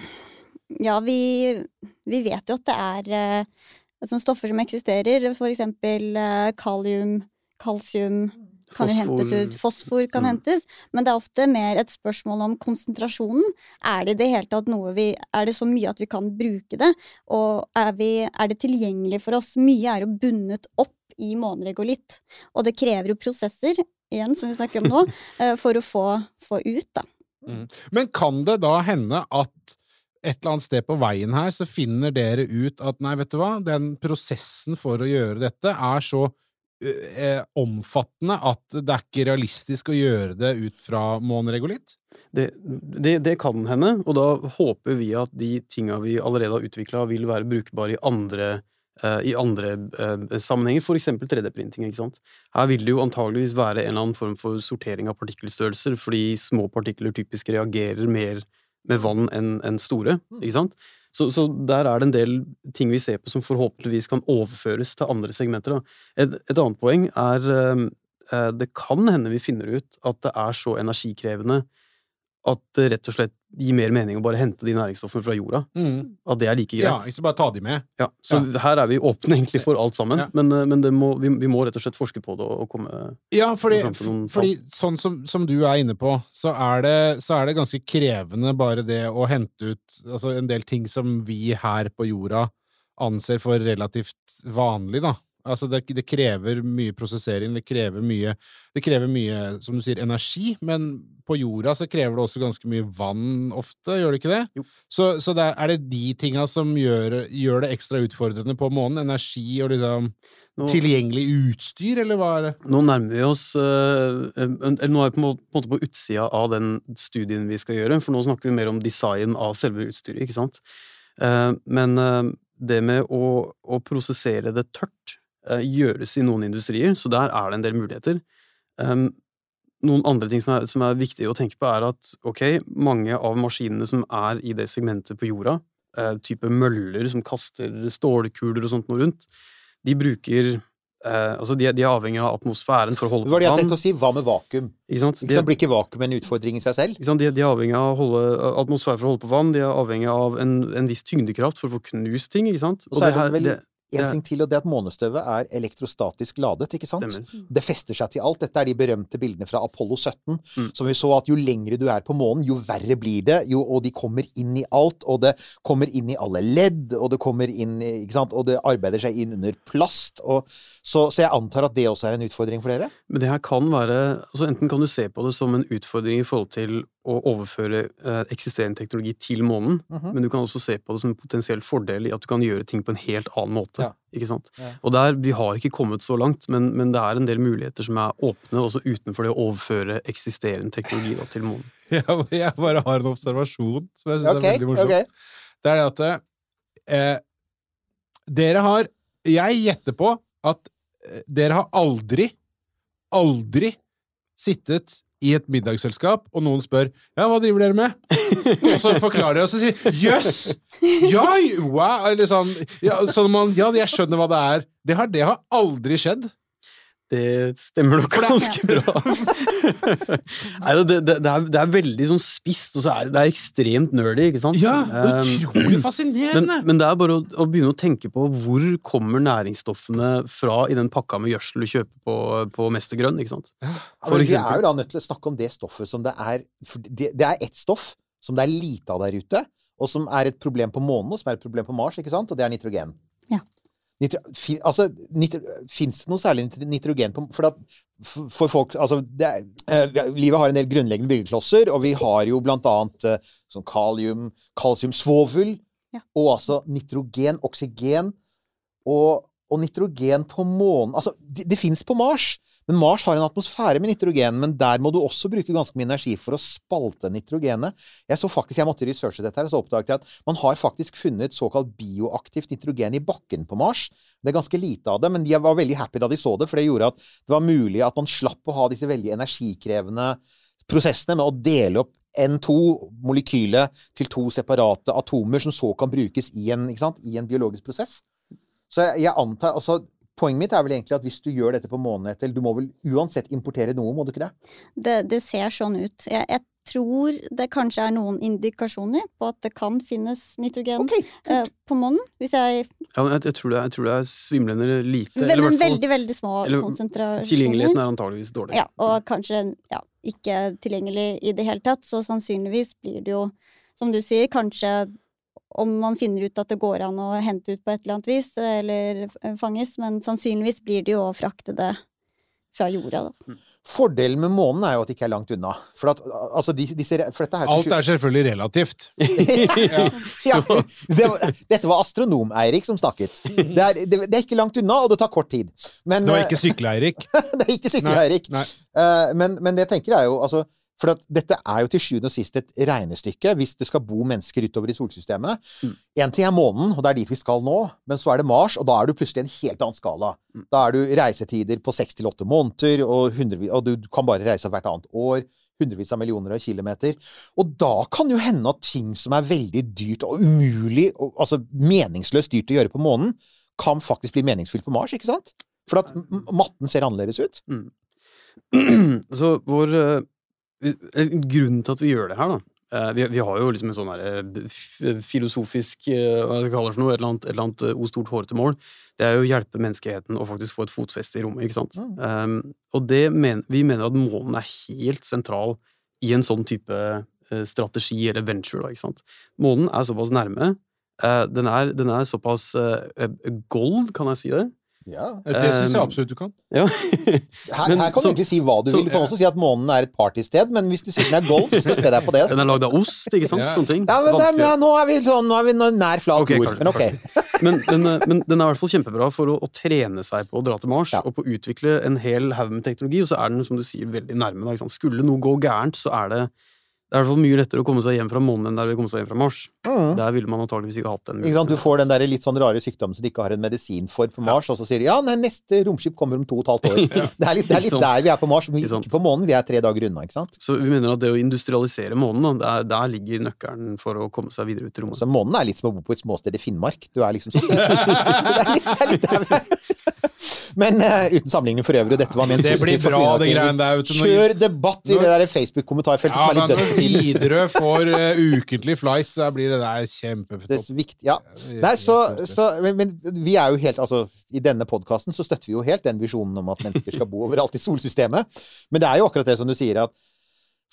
Ja, vi, vi vet jo at det er altså stoffer som eksisterer, for eksempel eh, kalium, kalsium kan jo hentes ut, fosfor kan Mm. hentes, men det er ofte mer et spørsmål om konsentrasjonen. Er det i det hele tatt noe vi Er det så mye at vi kan bruke det, og er, vi, er det tilgjengelig for oss? Mye er jo bundet opp i måneregolitt, og det krever jo prosesser, igjen, som vi snakker om nå, <laughs> eh, for å få, få ut, da. Mm. Men kan det da hende at et eller annet sted på veien her, så finner dere ut at nei, vet du hva, den prosessen for å gjøre dette er så eh, omfattende at det er ikke realistisk å gjøre det ut fra måneregolitt? Det, det, det kan hende, og da håper vi at de tinga vi allerede har utvikla, vil være brukbare i andre, i andre eh, sammenhenger, eksempel 3D-printing. ikke sant? Her vil det jo antageligvis være en eller annen form for sortering av partikkelstørrelser, fordi små partikler typisk reagerer mer med vann enn en store. ikke sant? Så, så der er det en del ting vi ser på som forhåpentligvis kan overføres til andre segmenter. Et, et annet poeng er eh, eh, det kan hende vi finner ut at det er så energikrevende at det rett og slett gir mer mening å bare hente de næringsstoffene fra jorda. At det er like greit. Ja, ikke bare ta de med. Ja, så her er vi åpne egentlig for alt sammen, Ja. men, eh, men det må, vi, vi må rett og slett forske på det og komme Ja, fordi, fordi sånn som, som du er inne på, så er, det, så er det ganske krevende bare det å hente ut altså en del ting som vi her på jorda anser for relativt vanlig, da. Altså det, det krever mye prosessering, det krever mye Det krever mye, som du sier, energi, men på jorda så krever det også ganske mye vann ofte, gjør det ikke det? Så, så det er, er det de tinga som gjør, gjør det ekstra utfordrende på månen? Energi og liksom Nå- tilgjengelig utstyr, eller hva er det? Nå nærmer vi oss eh, Eller nå er vi på en måte, på utsida av den studien vi skal gjøre, for nå snakker vi mer om design av selve utstyret, ikke sant? Eh, men eh, det med å, å prosessere det tørt eh, gjøres i noen industrier, så der er det en del muligheter. Um, noen andre ting som er, som er viktig å tenke på, er at ok, mange av maskinene som er i det segmentet på jorda, eh, type møller som kaster stålkuler og sånt noe rundt, de bruker Uh, Altså, de, de er avhengig av atmosfæren for å holde Det var det jeg på tenkte å si. Hva med vakuum? Ikke sant? Ikke sant? Blir ikke vakuum en utfordring i seg selv? De, de er avhengig av holde, atmosfære for å holde på vann, de er avhengig av en, en viss tyngdekraft for å få knust ting, ikke sant? Og så er det her- vel det- en ja. ting til, og det at månestøvet er elektrostatisk ladet, ikke sant? Stemmer. Det fester seg til alt. Dette er de berømte bildene fra Apollo 17, Mm. som vi så at jo lengre du er på månen, jo verre blir det, jo, og de kommer inn i alt, og det kommer inn i alle ledd, og det kommer inn i, ikke sant, og det arbeider seg inn under plast, og så, så jeg antar at det også er en utfordring for dere? Men det her kan være altså Enten kan du se på det som en utfordring i forhold til å overføre eh, eksisterende teknologi til månen, Mhm. men du kan også se på det som en potensiell fordel i at du kan gjøre ting på en helt annen måte. Ja. Ikke sant? Ja. Og der, Vi har ikke kommet så langt, men, men det er en del muligheter som er åpne også utenfor det å overføre eksisterende teknologi da, til månen. <laughs> Jeg, jeg bare har en observasjon som jeg syns okay, er veldig morsom. Okay. Det er det at eh, Dere har Jeg gjetter på at eh, dere har aldri, aldri sittet i et middagsselskap, og noen spør 'ja, hva driver dere med?' og så forklarer jeg, og så sier jøss! Yes! Ja, wow!' Eller sånn ja, sånn man, ja, jeg skjønner hva det er. Det har, det har aldri skjedd. Det stemmer nok ganske bra. <laughs> Nei, det, det, det, er, det er veldig sånn spisst, og så er det, er ekstremt nerdy, ikke sant? Ja, Um, utrolig fascinerende! Men, men det er bare å, å begynne å tenke på hvor kommer næringsstoffene fra i den pakka med gjødsel du kjøper på, på Mester Grønn, ikke sant? Ja, men vi er jo da nødt til å snakke om det stoffet som det er for det, det er ett stoff som det er lite av der ute, og som er et problem på månen, og som er et problem på Mars, ikke sant? Og det er nitrogen. Ja. Nitro, altså, Fins det noe særlig nitrogen på For, at, for, folk Altså, det er, eh, livet har en del grunnleggende byggeklosser, og vi har jo blant annet eh, sånn kalium, kalsium, svovel, Ja. og altså nitrogen, oksygen og, og nitrogen på månen Altså, det, det fins på Mars, men Mars har en atmosfære med nitrogen, men der må du også bruke ganske mye energi for å spalte nitrogenet. Jeg så faktisk, jeg måtte researche dette her, og så oppdaget jeg at man har faktisk funnet såkalt bioaktivt nitrogen i bakken på Mars. Det er ganske lite av det, men de var veldig happy da de så det, for det gjorde at det var mulig at man slapp å ha disse veldig energikrevende prosessene med å dele opp N2, molekylet, til to separate atomer som så kan brukes i en, i en biologisk prosess. Så jeg, jeg antar altså, Poenget mitt er vel egentlig at hvis du gjør dette på måneden etter Du må vel uansett importere noe, må du ikke det? Det, det ser sånn ut. Jeg, jeg tror det kanskje er noen indikasjoner på at det kan finnes nitrogen eh, på månen. Hvis jeg Ja, jeg, jeg, tror det, er- jeg tror det er svimlende lite. Vel, eller men hvert fall- veldig, veldig små eller konsentrasjoner. Tilgjengeligheten er antageligvis dårlig. Ja, og kanskje ja, ikke tilgjengelig i det hele tatt, så sannsynligvis blir det jo, som du sier, kanskje om man finner ut at det går an å hente ut på et eller annet vis, eller eh, fanges, men sannsynligvis blir det jo å frakte det fra jorda, da. Fordelen med månen er jo at det ikke er langt unna. For, at, altså, de, disse, for dette her Alt er selvfølgelig relativt. <laughs> ja, det var, dette var astronom-Eirik som snakket. Det er, det, det er ikke langt unna, og det tar kort tid. Men, Det var eh, ikke sykle-Eirik. <laughs> det er ikke sykle-Eirik. Nei, Eh, men, men det jeg tenker er jo altså, For at dette er jo til sjuende og sist et regnestykke hvis det skal bo mennesker utover i solsystemet. Én ting er månen, og det er dit vi skal nå, men så er det Mars, og da er du plutselig i en helt annen skala. Da er du reisetider på seks til åtte måneder, og, og du kan bare reise hvert annet år. Hundrevis av millioner av kilometer. Og da kan jo hende at ting som er veldig dyrt og umulig, og, altså meningsløst dyrt å gjøre på månen, kan faktisk bli meningsfylt på Mars, ikke sant? For at matten ser annerledes ut. <clears throat> Så vår eh, Grunnen til at vi gjør det her, da eh, vi, vi har jo liksom en sånn her eh, filosofisk eh, Hva skal kalle det for noe? Et eller annet, et eller annet eh, o stort hårete mål. Det er jo å hjelpe menneskeheten å faktisk få et fotfeste i rommet, ikke sant. Um, og det men, vi mener at månen er helt sentral i en sånn type eh, strategi eller venture, da, ikke sant. Månen er såpass nærme. Uh, den, er, den er såpass uh, gold, kan jeg si det? Ja. Det syns jeg Um, absolutt du kan. Ja. Her, Men her kan så- du egentlig si hva du så- vil. Du kan også si at månen er et partysted, men hvis du sier den er gold, så støtter jeg deg på det. <laughs> Den er lagd av ost, ikke sant? Ja. Sånne ting. Ja, men den, ja, nå er vi sånn, nå er vi nær flat okay, jord. Men ok. Men, men, eh, men den er i hvert fall kjempebra for å, å trene seg på å dra til Mars og på å utvikle en hel haug med teknologi, og så er den, som du sier, veldig nærme. Da, ikke sant? Skulle noe gå gærent, så er det det er i hvert fall mye lettere å komme seg hjem fra månen enn det er å komme seg hjem fra Mars. Mm. Der ville man antageligvis ikke hatt den Ikke sant? Du får den der litt sånn rare sykdommen som de ikke har en medisin for på Mars, og så sier de ja, nei, neste romskip kommer om to og et halvt år. <laughs> Det er litt, det er litt der vi er på Mars, men Ikke ikke på månen. Vi er tre dager unna, ikke sant? Så vi mener at det å industrialisere månen, da, der, der ligger nøkkelen for å komme seg videre ut i rommet. Så månen er litt som å bo på et småsted i Finnmark. Du er liksom sånn Så <laughs> det er litt, det er litt der vi er. Men uh, uten sammenligning for øvrig, og dette var ment Det blir positivt bra, det greiene der. vet du. Når- Kjør debatt i det der Facebook-kommentarfeltet Ja, som er litt dødt. Widerøe får uh, ukentlig flight, så blir det der Det kjempetopp. ja. Nei, så, så men, men vi er jo helt Altså, i denne podkasten så støtter vi jo helt den visjonen om at mennesker skal bo overalt i solsystemet. Men det er jo akkurat det som du sier, at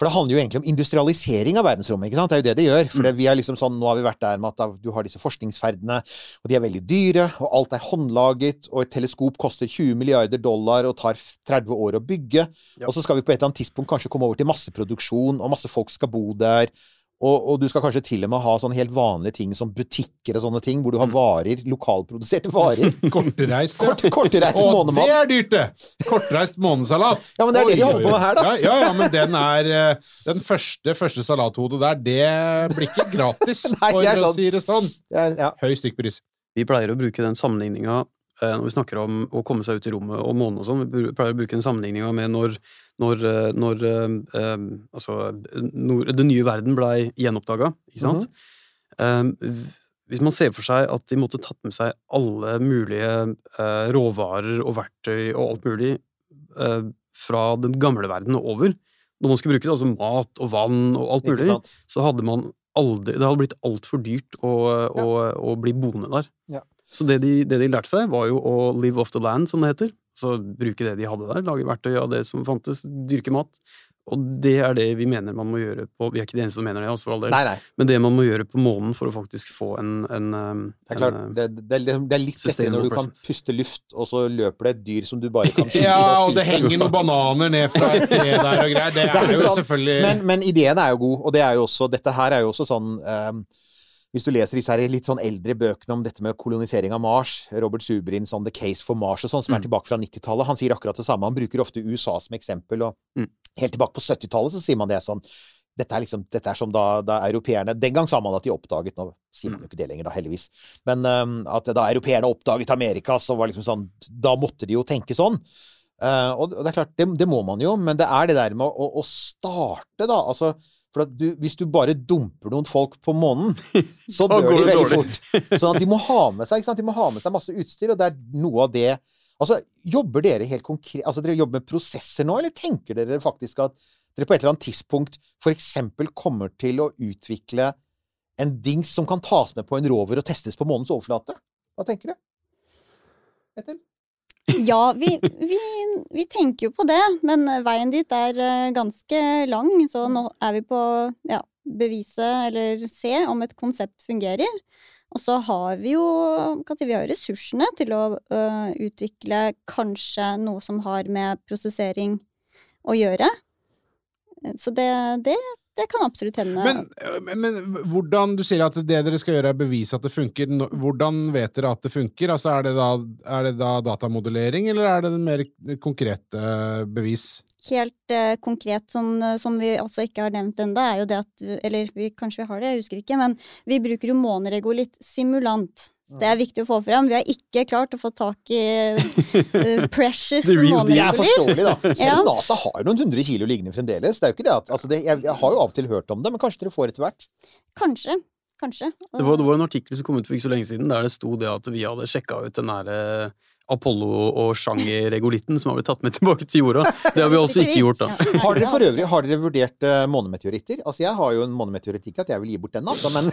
For det handler jo egentlig om industrialisering av verdensrommet. ikke sant? Det er jo det det gjør. For det, vi er liksom sånn, Nå har vi vært der med at du har disse forskningsferdene, og de er veldig dyre, og alt er håndlaget, og et teleskop koster 20 milliarder dollar og tar 30 år å bygge. Og så skal vi på et eller annet tidspunkt kanskje komme over til masseproduksjon, og masse folk skal bo der. Og, og du skal kanskje til og med ha sånne helt vanlige ting som butikker og sånne ting, hvor du har varer, lokalproduserte varer. <laughs> Kortreist, ja. Kort, kortreist og månemat. det er dyrt, det! Kortreist månesalat. Ja, men det er det de holder på med her, da. Ja, ja, ja men den er eh, Den første, første salathodet der, det blir ikke gratis, <laughs> Nei, for å sånn. si det sånn. Det er, ja. Høy stykkpris. Vi pleier å bruke den sammenligninga når vi snakker om å komme seg ut i rommet og månen og sånn. Vi pleier å bruke den sammenligninga med når, når, eh, når eh, eh, altså, når den nye verden blei gjenoppdaga, ikke sant? Eh, v- hvis man ser for seg at de måtte tatt med seg alle mulige eh, råvarer og verktøy og alt mulig eh, fra den gamle verden og over, når man skulle bruke det, altså mat og vann og alt mulig, så hadde man aldri Det hadde blitt altfor dyrt å, å, å bli boende der. Ja. Så det de, det de lærte seg, var jo å live off the land, som det heter. Så bruke det de hadde der, lage verktøy av det som fantes, dyrke mat. Og det er det vi mener man må gjøre på Vi er ikke de eneste som mener det, altså, for all del. Nei, nei. Men det man må gjøre på månen for å faktisk få en, en, um, Det er klart, en, det, det, er, liksom- det er litt lettere når du kan puste luft, og så løper det et dyr som du bare kan <laughs> skyte Ja, og og det henger noen bananer ned fra et tre der og greier. Det <laughs> Det er er jo sant. selvfølgelig men, men ideen er jo god, og det er jo også, dette her er jo også sånn ehm, Hvis du leser disse her litt sånn eldre bøkene om dette med kolonisering av Mars, Robert Subrin, on The Case for Mars og sånn, som er Mm. tilbake fra 90-tallet, han sier akkurat det samme. Han bruker ofte USA som eksempel, og Mm. helt tilbake på 70-tallet så sier man det sånn dette er, liksom, dette er som da, da europeerne Den gang sa man at de oppdaget Nå sier man jo ikke det lenger, da, heldigvis. Men um, at da europeerne oppdaget Amerika, så var liksom sånn Da måtte de jo tenke sånn. Uh, og og det er klart, det, det må man jo, men det er det der med å, å starte, da. Altså, for at du, hvis du bare dumper noen folk på månen, <laughs> så dør de veldig dårlig. fort. Sånn at de må ha med seg, ikke sant? De må ha med seg masse utstyr, og det er noe av det Altså, jobber dere helt konkret Altså, dere jobber med prosesser nå, eller tenker dere faktisk at dere på et eller annet tidspunkt f.eks. kommer til å utvikle en dings som kan tas med på en rover og testes på månens overflate? Hva tenker du? Etter? Ja, vi, vi, vi tenker jo på det, men veien dit er eh, ganske lang. Så nå er vi på ja, bevise eller se om et konsept fungerer. Og så har vi jo vi har ressursene til å ø, utvikle kanskje noe som har med prosessering å gjøre. Så det, det, det kan absolutt hende. Men, øh, men hvordan Du sier at det dere skal gjøre, er bevise at det funker. Hvordan vet dere at det funker? Altså, er, det da, er det da datamodellering, eller er det en mer konkrete bevis? Helt eh, konkret, sånn, eh, som vi også ikke har nevnt ennå, er jo det at Eller vi, kanskje vi har det, jeg husker ikke. Men vi bruker jo måneregolitt simulant. Så det er viktig å få frem. Vi har ikke klart å få tak i eh, <laughs> precious Det er forståelig, da. <laughs> Selv Ja. NASA har jo noen hundre kilo liggende fremdeles. Det er jo ikke det at, altså det, jeg, jeg har jo av og til hørt om det, men kanskje dere får etter hvert? Kanskje. Kanskje. Det var, det var en artikkel som kom ut for ikke så lenge siden, der det sto det at vi hadde sjekka ut den derre eh, Apollo- og Sjanger-regolitten som har blitt tatt med tilbake til jorda. Det har vi altså ikke gjort, da. Har dere for øvrig har dere vurdert uh, månemeteoritter? Altså, jeg har jo en månemeteoritt, ikke at jeg vil gi bort den, altså, men,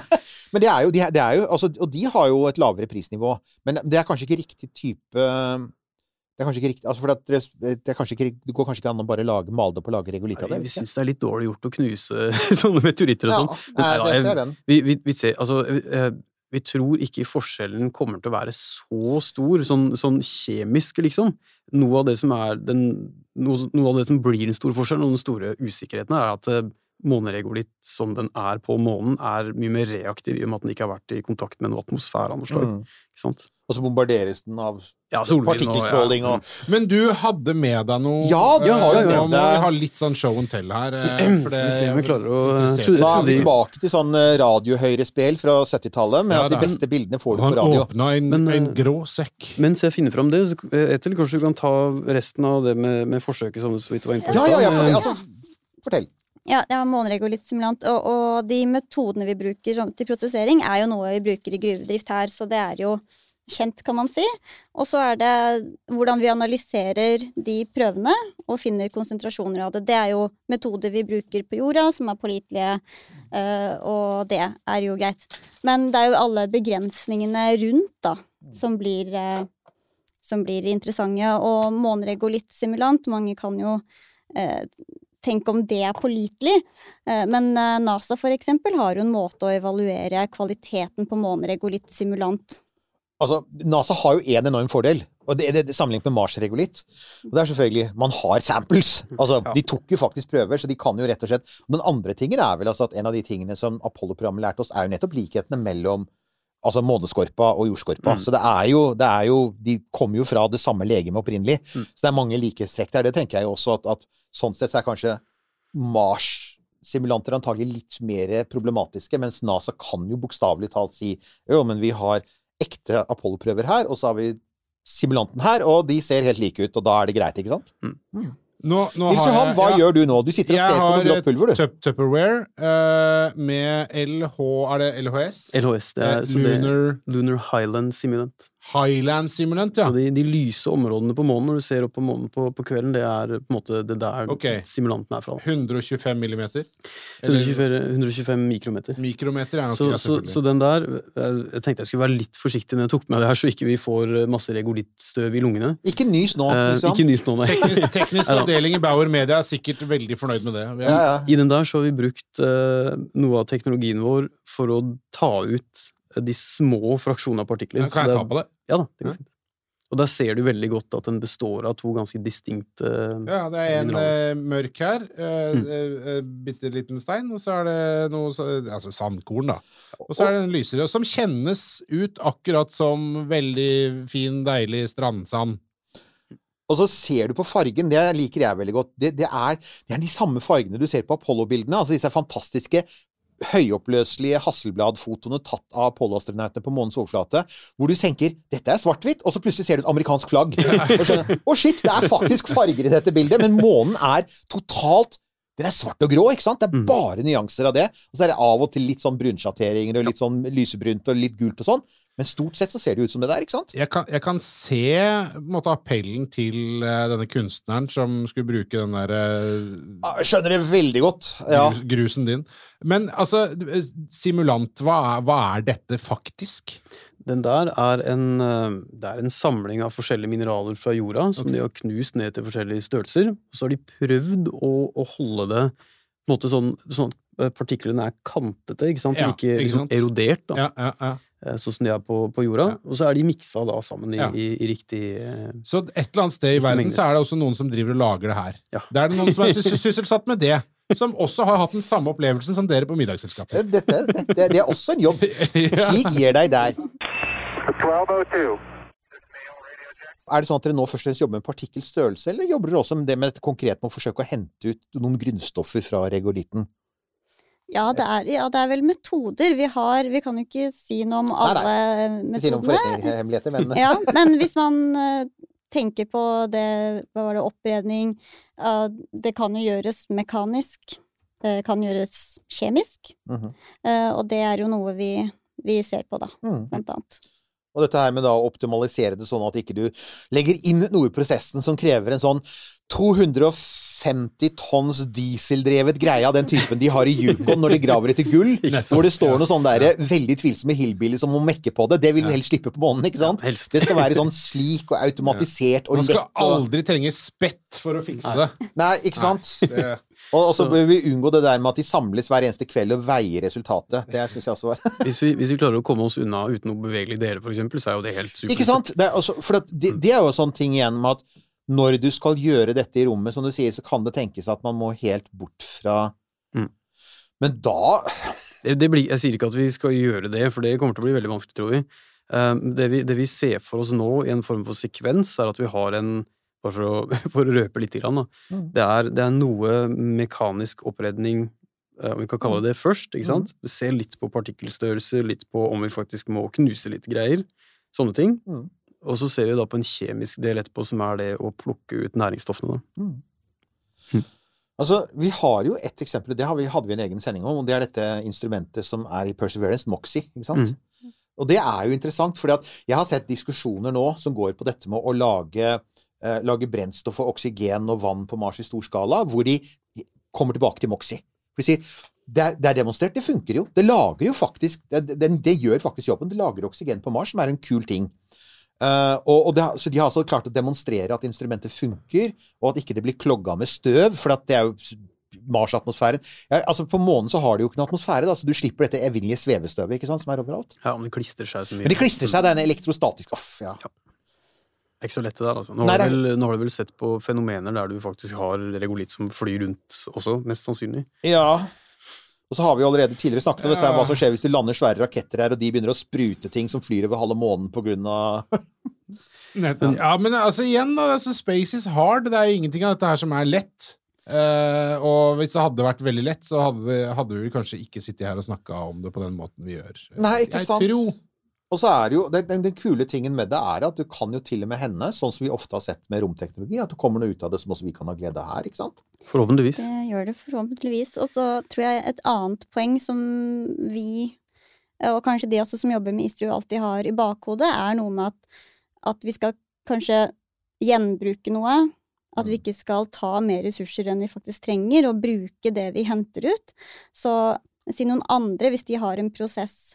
<laughs> men det er jo, det er jo altså, Og de har jo et lavere prisnivå. Men det er kanskje ikke riktig type det er kanskje ikke riktig, altså for det, det, er kanskje ikke, det går kanskje ikke an å bare lage, male det opp og lage regolitt av det? Vi syns det er litt dårlig gjort å knuse <laughs> sånne meteoritter og Ja, sånn. nei, nei jeg, jeg ser jeg- den. Vi, vi, vi, ser, altså, eh, vi tror ikke forskjellen kommer til å være så stor, sånn, sånn kjemisk, liksom. Noe av den noe, noe av det som blir den store forskjellen, og den store usikkerheten, er at eh, måneregolitt som den er på månen, er mye mer reaktiv i og med at den ikke har vært i kontakt med noe atmosfære av noe slag. Mm. Og så bombarderes den av Ja, partikkelstråling og- ja. og Men du hadde med deg noe Ja, du har jo eh, med Nå må vi ha litt sånn show and tell her. <clears throat> For det, Skal vi se om vi klarer å Da er vi tilbake til sånn eh, radiohøyrespill fra 70-tallet, med Ja, at de beste bildene får du på radio. Han åpna en, Men, en eh, grå sekk. Mens jeg finner fram det, så eh, kanskje du kan ta resten av det med, med forsøket som du så vidt var inne på. i Ja, ja, ja, for, altså, fortell. Ja, det er måneregolitt-simulant. Og, og de metodene vi bruker til prosessering, er jo noe vi bruker i gruvedrift her, så det er jo kjent, kan man si. Og så er det hvordan vi analyserer de prøvene og finner konsentrasjoner av det. Det er jo metoder vi bruker på jorda, som er pålitelige, eh, og det er jo greit. Men det er jo alle begrensningene rundt, da, som blir eh, som blir interessante. Og måneregolitt-simulant, mange kan jo tenke om det er pålitelig. Eh, men eh, NASA for eksempel har jo en måte å evaluere kvaliteten på måneregolitt-simulant. Altså, NASA har jo én enorm fordel, og det det sammenlignet med Mars-regolitt. Og det er selvfølgelig Man har samples! Altså, De tok jo faktisk prøver, så de kan jo rett og slett Den andre tingen er vel altså at en av de tingene som Apollo-programmet lærte oss, er jo nettopp likhetene mellom altså måneskorpa og jordskorpa. Mm. Så det er, jo, det er jo De kommer jo fra det samme legemet opprinnelig. Mm. Så det er mange likhetstrekk der. Det tenker jeg jo også at, at sånn sett så er kanskje Mars-simulanter antagelig litt mer problematiske, mens NASA kan jo bokstavelig talt si jo, men vi har ekte Apollo-prøver her, og så har vi simulanten her, og de ser helt like ut, og da er det greit, ikke sant? Nå, nå Nils Johan, jeg- hva ja. gjør du nå? Du sitter og ser på har noe grått pulver, du. Tup Tupperware uh, med LH Er det LHS? LHS, det er, Eh, så det, er Lunar Highland Simulant. Highland Simulant, ja. Så de, de lyse områdene på månen, når du ser opp på månen på, på kvelden, det er på en måte det der okay. simulanten er fra. 125 millimeter? Eller 125, 125 mikrometer. mikrometer er nok Så, ja, så, så den der Jeg tenkte jeg skulle være litt forsiktig når jeg tok med det her, så ikke vi får eh, masse regolittstøv i lungene. Ikke nys nå, Eh, ikke nys nå, nei. Teknisk, <laughs> teknisk avdeling i Bauer Media er sikkert veldig fornøyd med det. Vi Ja, ja. I den der så har vi brukt eh, noe av teknologien vår for å ta ut de små fraksjonene av partikler. Kan jeg det ta på det? Ja da, det går fint. Og der ser du veldig godt at den består av to ganske distinkte Ja, det er en mineraler. eh, mørk her. Eh, Mm. eh, eh, Bitte liten stein, og så er det noe Altså sandkorn, da. Og så er det en lysere, som kjennes ut akkurat som veldig fin, deilig strandsand. Og så ser du på fargen, det liker jeg veldig godt. Det, det, er, det er de samme fargene du ser på Apollo-bildene. Altså disse fantastiske høyoppløselige Hasselblad-fotoene tatt av Apollo-astronautene på månens overflate, hvor du tenker 'dette er svart-hvitt', og så plutselig ser du et amerikansk flagg. <laughs> Og skjønner 'Å, shit, det er faktisk farger i dette bildet', men månen er totalt den er svart og grå, ikke sant? Det er bare nyanser av det. Og så er det av og til litt sånn brunsjatteringer og litt sånn lysebrunt og litt gult og sånn. Men stort sett så ser det ut som det der, ikke sant? Jeg kan, jeg kan se måte, appellen til uh, denne kunstneren som skulle bruke den der uh, skjønner det veldig godt. Ja. grus, grusen din. Men altså, eh, simulant, hva er, hva er dette faktisk? Den der er en, eh, det er en samling av forskjellige mineraler fra jorda som okay. de har knust ned til forskjellige størrelser. Og så har de prøvd å, å holde det på en måte sånn, sånn at partiklene er kantete, ikke sant? Ja, ikke ikke liksom sant? erodert, da. Ja, ja, ja. Eh, Sånn som de er på, på jorda. Og så er de miksa da sammen i, Ja. i, i riktig eh, Så et eller annet sted i verden mengder. så er det også noen som driver og lager det her. Ja. Det er det noen som er sys- sysselsatt med det. Som også har hatt den samme opplevelsen som dere på middagsselskapet. Dette, det, det er også en jobb. <laughs> Slik gir deg der. 1202. Er det sånn at dere nå først og fremst jobber med partikkelstørrelse, eller jobber dere også med det med et konkret med å forsøke å hente ut noen grunnstoffer fra regolitten? Ja det, er, ja, det er vel metoder. Vi har Vi kan jo ikke si noe om Nei, alle metodene. si noe om forretningshemmeligheter, men Ja, men hvis man eh, tenker på det Hva var det, oppredning Det kan jo gjøres mekanisk. Det kan gjøres kjemisk. Mm -hmm. og det er jo noe vi, vi ser på, da, Mhm. blant annet. Og dette her med da å optimalisere det sånn at ikke du legger inn noe i prosessen som krever en sånn 250 tonns dieseldrevet greie av den typen de har i Yukon når de graver etter gull, <laughs> hvor det står noe sånn der veldig tvilsomme hillbilly som må mekke på det. Det vil du helst slippe på månen, ikke sant? Det skal være sånn slik og <laughs> automatisert og Man skal aldri trenge spett for å fikse det. Nei, ikke sant? Nei, det- Og, så bør vi unngå det der med at de samles hver eneste kveld og veier resultatet. Det syns jeg også var <laughs> hvis, vi, hvis vi klarer å komme oss unna uten noe bevegelig dele, eksempel, så er jo det helt supert. Ikke sant? Det er, også, for det, det er jo sånn ting igjen med at når du skal gjøre dette i rommet, som du sier, så kan det tenkes at man må helt bort fra Mm. Men da Det, det blir, jeg sier ikke at vi skal gjøre det, for det kommer til å bli veldig vanskelig, tror vi. Eh, Det vi, det vi ser for oss nå i en form for sekvens, er at vi har en Bare for å, <laughs> for å røpe litt, grann, da. Mm. Det, er, det er noe mekanisk oppredning, eh, om vi kan kalle det det først. ikke sant? Vi ser litt på partikkelstørrelse, litt på om vi faktisk må knuse litt greier. Sånne ting. Mm. Og så ser vi da på en kjemisk del etterpå, som er det å plukke ut næringsstoffene. da. Altså, vi har jo et eksempel, det hadde vi en egen sending om, og det er dette instrumentet som er i Perseverance, Moxie. ikke sant? Mm. Og det er jo interessant, for jeg har sett diskusjoner nå som går på dette med å lage, eh, lager brennstoff og oksygen og vann på Mars i stor skala, hvor de kommer tilbake til Moxie. For de sier det er, det er demonstrert, det funker jo. Det lager jo faktisk det, det, det gjør faktisk jobben. Det lager oksygen på Mars, som er en kul ting. Uh, og, og det, så de har altså klart å demonstrere at instrumentet funker, og at ikke det blir klogga med støv, for at det er jo Mars-atmosfæren. Ja, altså På månen så har de jo ikke noe atmosfære, da, så du slipper dette evinnelige svevestøvet ikke sant, som er overalt. Ja, om det klistrer seg så mye. Men det klistrer seg, det er en elektrostatisk Off, ja. Det er ikke så lett det der, altså. Nå Nei, har, det du vel, nå har du vel sett på fenomener der du faktisk har regolitt som flyr rundt også, mest sannsynlig. Ja. Og så har vi jo allerede tidligere snakket om dette, her, hva som skjer hvis du lander svære raketter her, og de begynner å sprute ting som flyr over halve månen på grunn av <laughs> Ja, men altså igjen, da. Altså, space is hard. Det er ingenting av dette her som er lett. Uh, og hvis det hadde vært veldig lett, så hadde vi, hadde vi kanskje ikke sittet her og snakka om det på den måten vi gjør. Nei, ikke Jeg sant? tror- Og så er det jo, den, den, den kule tingen med det er at du kan jo til og med hende, sånn som vi ofte har sett med romteknologi, at det kommer noe ut av det som også vi kan ha glede av her, ikke sant? Forhåpentligvis. Det gjør det forhåpentligvis. Og så tror jeg et annet poeng som vi, og kanskje de også som jobber med Istru alltid har i bakhodet, er noe med at, at vi skal kanskje gjenbruke noe. At vi ikke skal ta mer ressurser enn vi faktisk trenger, og bruke det vi henter ut. Så si noen andre, hvis de har en prosess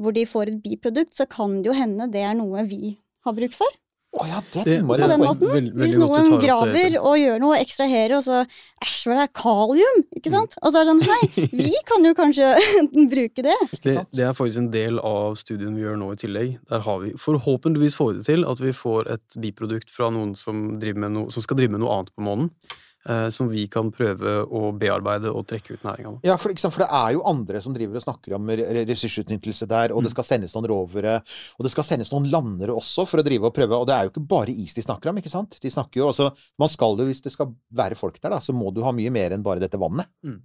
hvor de får et biprodukt, så kan det jo hende det er noe vi har bruk for. Oh, ja, det er Det- På den måten. Veld, Hvis noen graver og gjør noe, ekstraherer, og så Æsj, hva er det? Kalium! Ikke Mm. sant? Og så er det sånn Hei, <laughs> vi kan jo kanskje <laughs> bruke det. Det, det er faktisk en del av studien vi gjør nå i tillegg. Der har vi forhåpentligvis får vi det til at vi får et biprodukt fra noen som, med noe, som skal drive med noe annet på månen. Eh, som vi kan prøve å bearbeide og trekke ut næringa med. Ja, for, sant? for det er jo andre som driver og snakker om re- re- ressursutnyttelse der, og det skal sendes noen rovere, og det skal sendes noen landere også for å drive og prøve, og det er jo ikke bare is de snakker om, ikke sant? De snakker jo, altså, man skal jo, hvis det skal være folk der da, så må du ha mye mer enn bare dette vannet. Mm.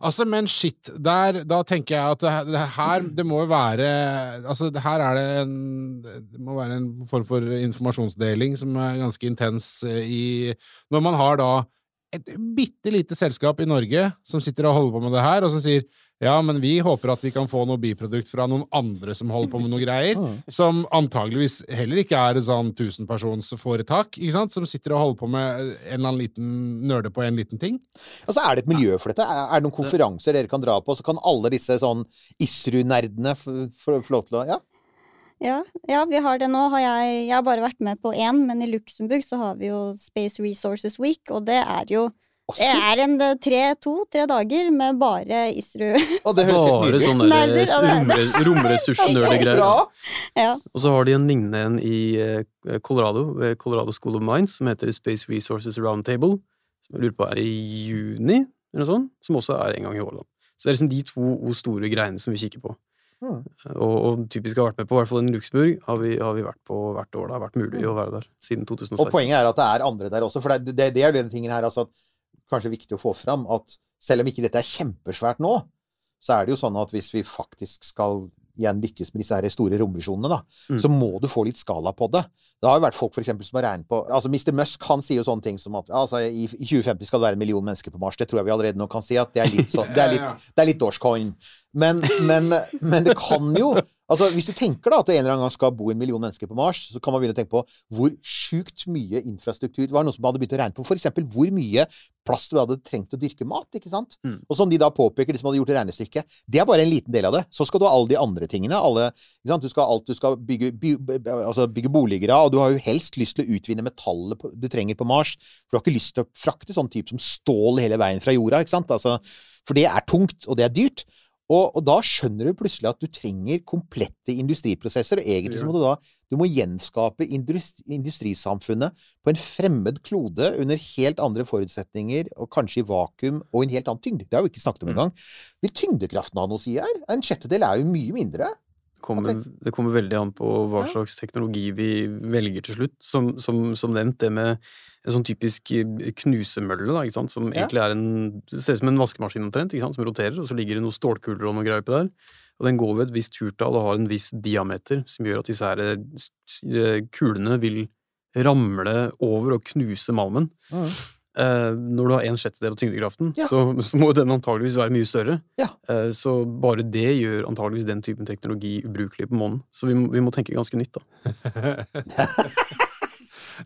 Altså, men shit, der, da tenker jeg at det, det her Det må være Altså, her er det en Det må være en form for informasjonsdeling som er ganske intens eh, i Når man har da et bitte lite selskap i Norge som sitter og holder på med det her, og som sier ja, men vi håper at vi kan få noe biprodukt fra noen andre som holder på med noe greier, som antageligvis heller ikke er et sånn tusenpersonsforetak, ikke sant, som sitter og holder på med en eller annen liten nerde på en liten ting. Altså, Er det et miljø for dette? Er det noen konferanser dere kan dra på, så kan alle disse sånn Isru-nerdene få lov til å Ja? Ja, ja, vi har det nå. Har jeg, jeg har bare vært med på én, men i Luxembourg så har vi jo Space Resources Week, og det er jo det er en eh, tre, to-tre dager med bare Isru. Og det høres Bare sånne der romre- romressursnerdegreier. Ja. Og så har de en lignende en i eh, Colorado, ved Colorado School of Mines, som heter Space Resources Roundtable, som jeg lurer på er i juni, eller noe sånt, som også er en gang i Åland. Så det er liksom de to store greiene som vi kikker på. Mm. Og, og typisk har vært med på, i hvert fall i Luxembourg, har vi, har vi vært på hvert år. Det har vært mulig å være der siden 2016. Og poenget er at det er andre der også, for det, det, det er jo den tingen her, altså, at kanskje viktig å få fram at selv om ikke dette er kjempesvært nå, så er det jo sånn at hvis vi faktisk skal igjen lykkes med disse her store romvisjonene, da, Mm. så må du få litt skala på det. Det har jo vært folk for eksempel, som har regnet på altså Mr. Musk han sier jo sånne ting som at altså, i, i 2050 skal det være en million mennesker på Mars. Det tror jeg vi allerede nå kan si at det er litt, sånn, det er litt, <laughs> det er litt Dogecoin. Men, men, men det kan jo Altså, Hvis du tenker da at det en eller annen gang skal bo en million mennesker på Mars, så kan man begynne å tenke på hvor sjukt mye infrastruktur Det var noen som hadde begynt å regne på f.eks. hvor mye plass du hadde trengt å dyrke mat. ikke sant? Mm. Og som de da påpeker, de som hadde gjort det regnestykket, det er bare en liten del av det. Så skal du ha alle de andre tingene. alle, ikke sant? Du skal alt du skal bygge, by, altså bygge boliger av, og du har jo helst lyst til å utvinne metallet på, du trenger på Mars. For du har ikke lyst til å frakte sånn type som stål hele veien fra jorda. ikke sant? Altså, for det er tungt, og det er dyrt. Og, og da skjønner du plutselig at du trenger komplette industriprosesser, og egentlig så må du da du må gjenskape industri, industrisamfunnet på en fremmed klode under helt andre forutsetninger, og kanskje i vakuum, og en helt annen tyngde. Det har vi ikke snakket om engang. Vil tyngdekraften ha noe å si her? En sjettedel er jo mye mindre. kommer, det kommer veldig an på hva slags teknologi vi velger til slutt. Som, som, som nevnt, det med en sånn typisk eh, knusemølle, da, ikke sant? som Ja. egentlig er en ser ut som en vaskemaskin omtrent, ikke sant? som roterer, og så ligger det noen stålkuler og noe greier oppi der. Og den går ved et visst turtall og har en viss diameter, som gjør at disse her eh, eh, kulene vil ramle over og knuse malmen. Eh, når du har en sjettedel av tyngdekraften, Ja. så, så må den antageligvis være mye større. Ja. Eh, så bare det gjør antageligvis den typen teknologi ubrukelig på månen. Så vi må, vi må tenke ganske nytt, da. <laughs> <laughs>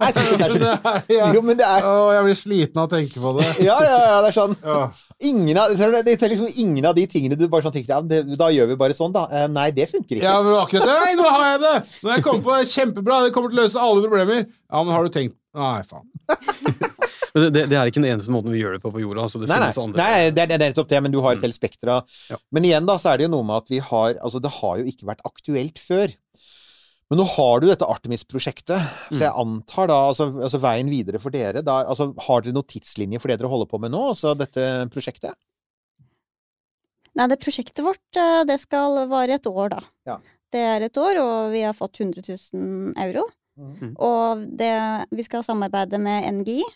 Jeg synes <laughs> det er så... Jo, men det er Å, jeg blir sliten av å tenke på det. Ja, ja, ja, det er sånn. Ingen av, det er liksom ingen av de tingene du bare sånn tenker ja, det, Da gjør vi bare sånn, da. Eh, nei, det funker ikke. Ja, men akkurat det. Nei, nå har jeg det! Nå har jeg kommet på det. Kjempebra. Det kommer til å løse alle problemer. Ja, men har du tenkt Nei, faen. <laughs> Det, det, er ikke den eneste måten vi gjør det på på jorda. Altså det Nei, nei, finnes andre. nei det, er, det er nettopp det, men du har et helt spekter av Ja. Men igjen, da, så er det jo noe med at vi har Altså, det har jo ikke vært aktuelt før. Men nå har du dette Artemis-prosjektet, så jeg antar da altså, altså veien videre for dere da, altså, Har dere noen tidslinje for det dere holder på med nå, altså dette prosjektet? Nei, det prosjektet vårt eh, det skal vare et år, da. Ja. Det er et år, og vi har fått 100 000 euro. Mm. Og det, vi skal samarbeide med NGI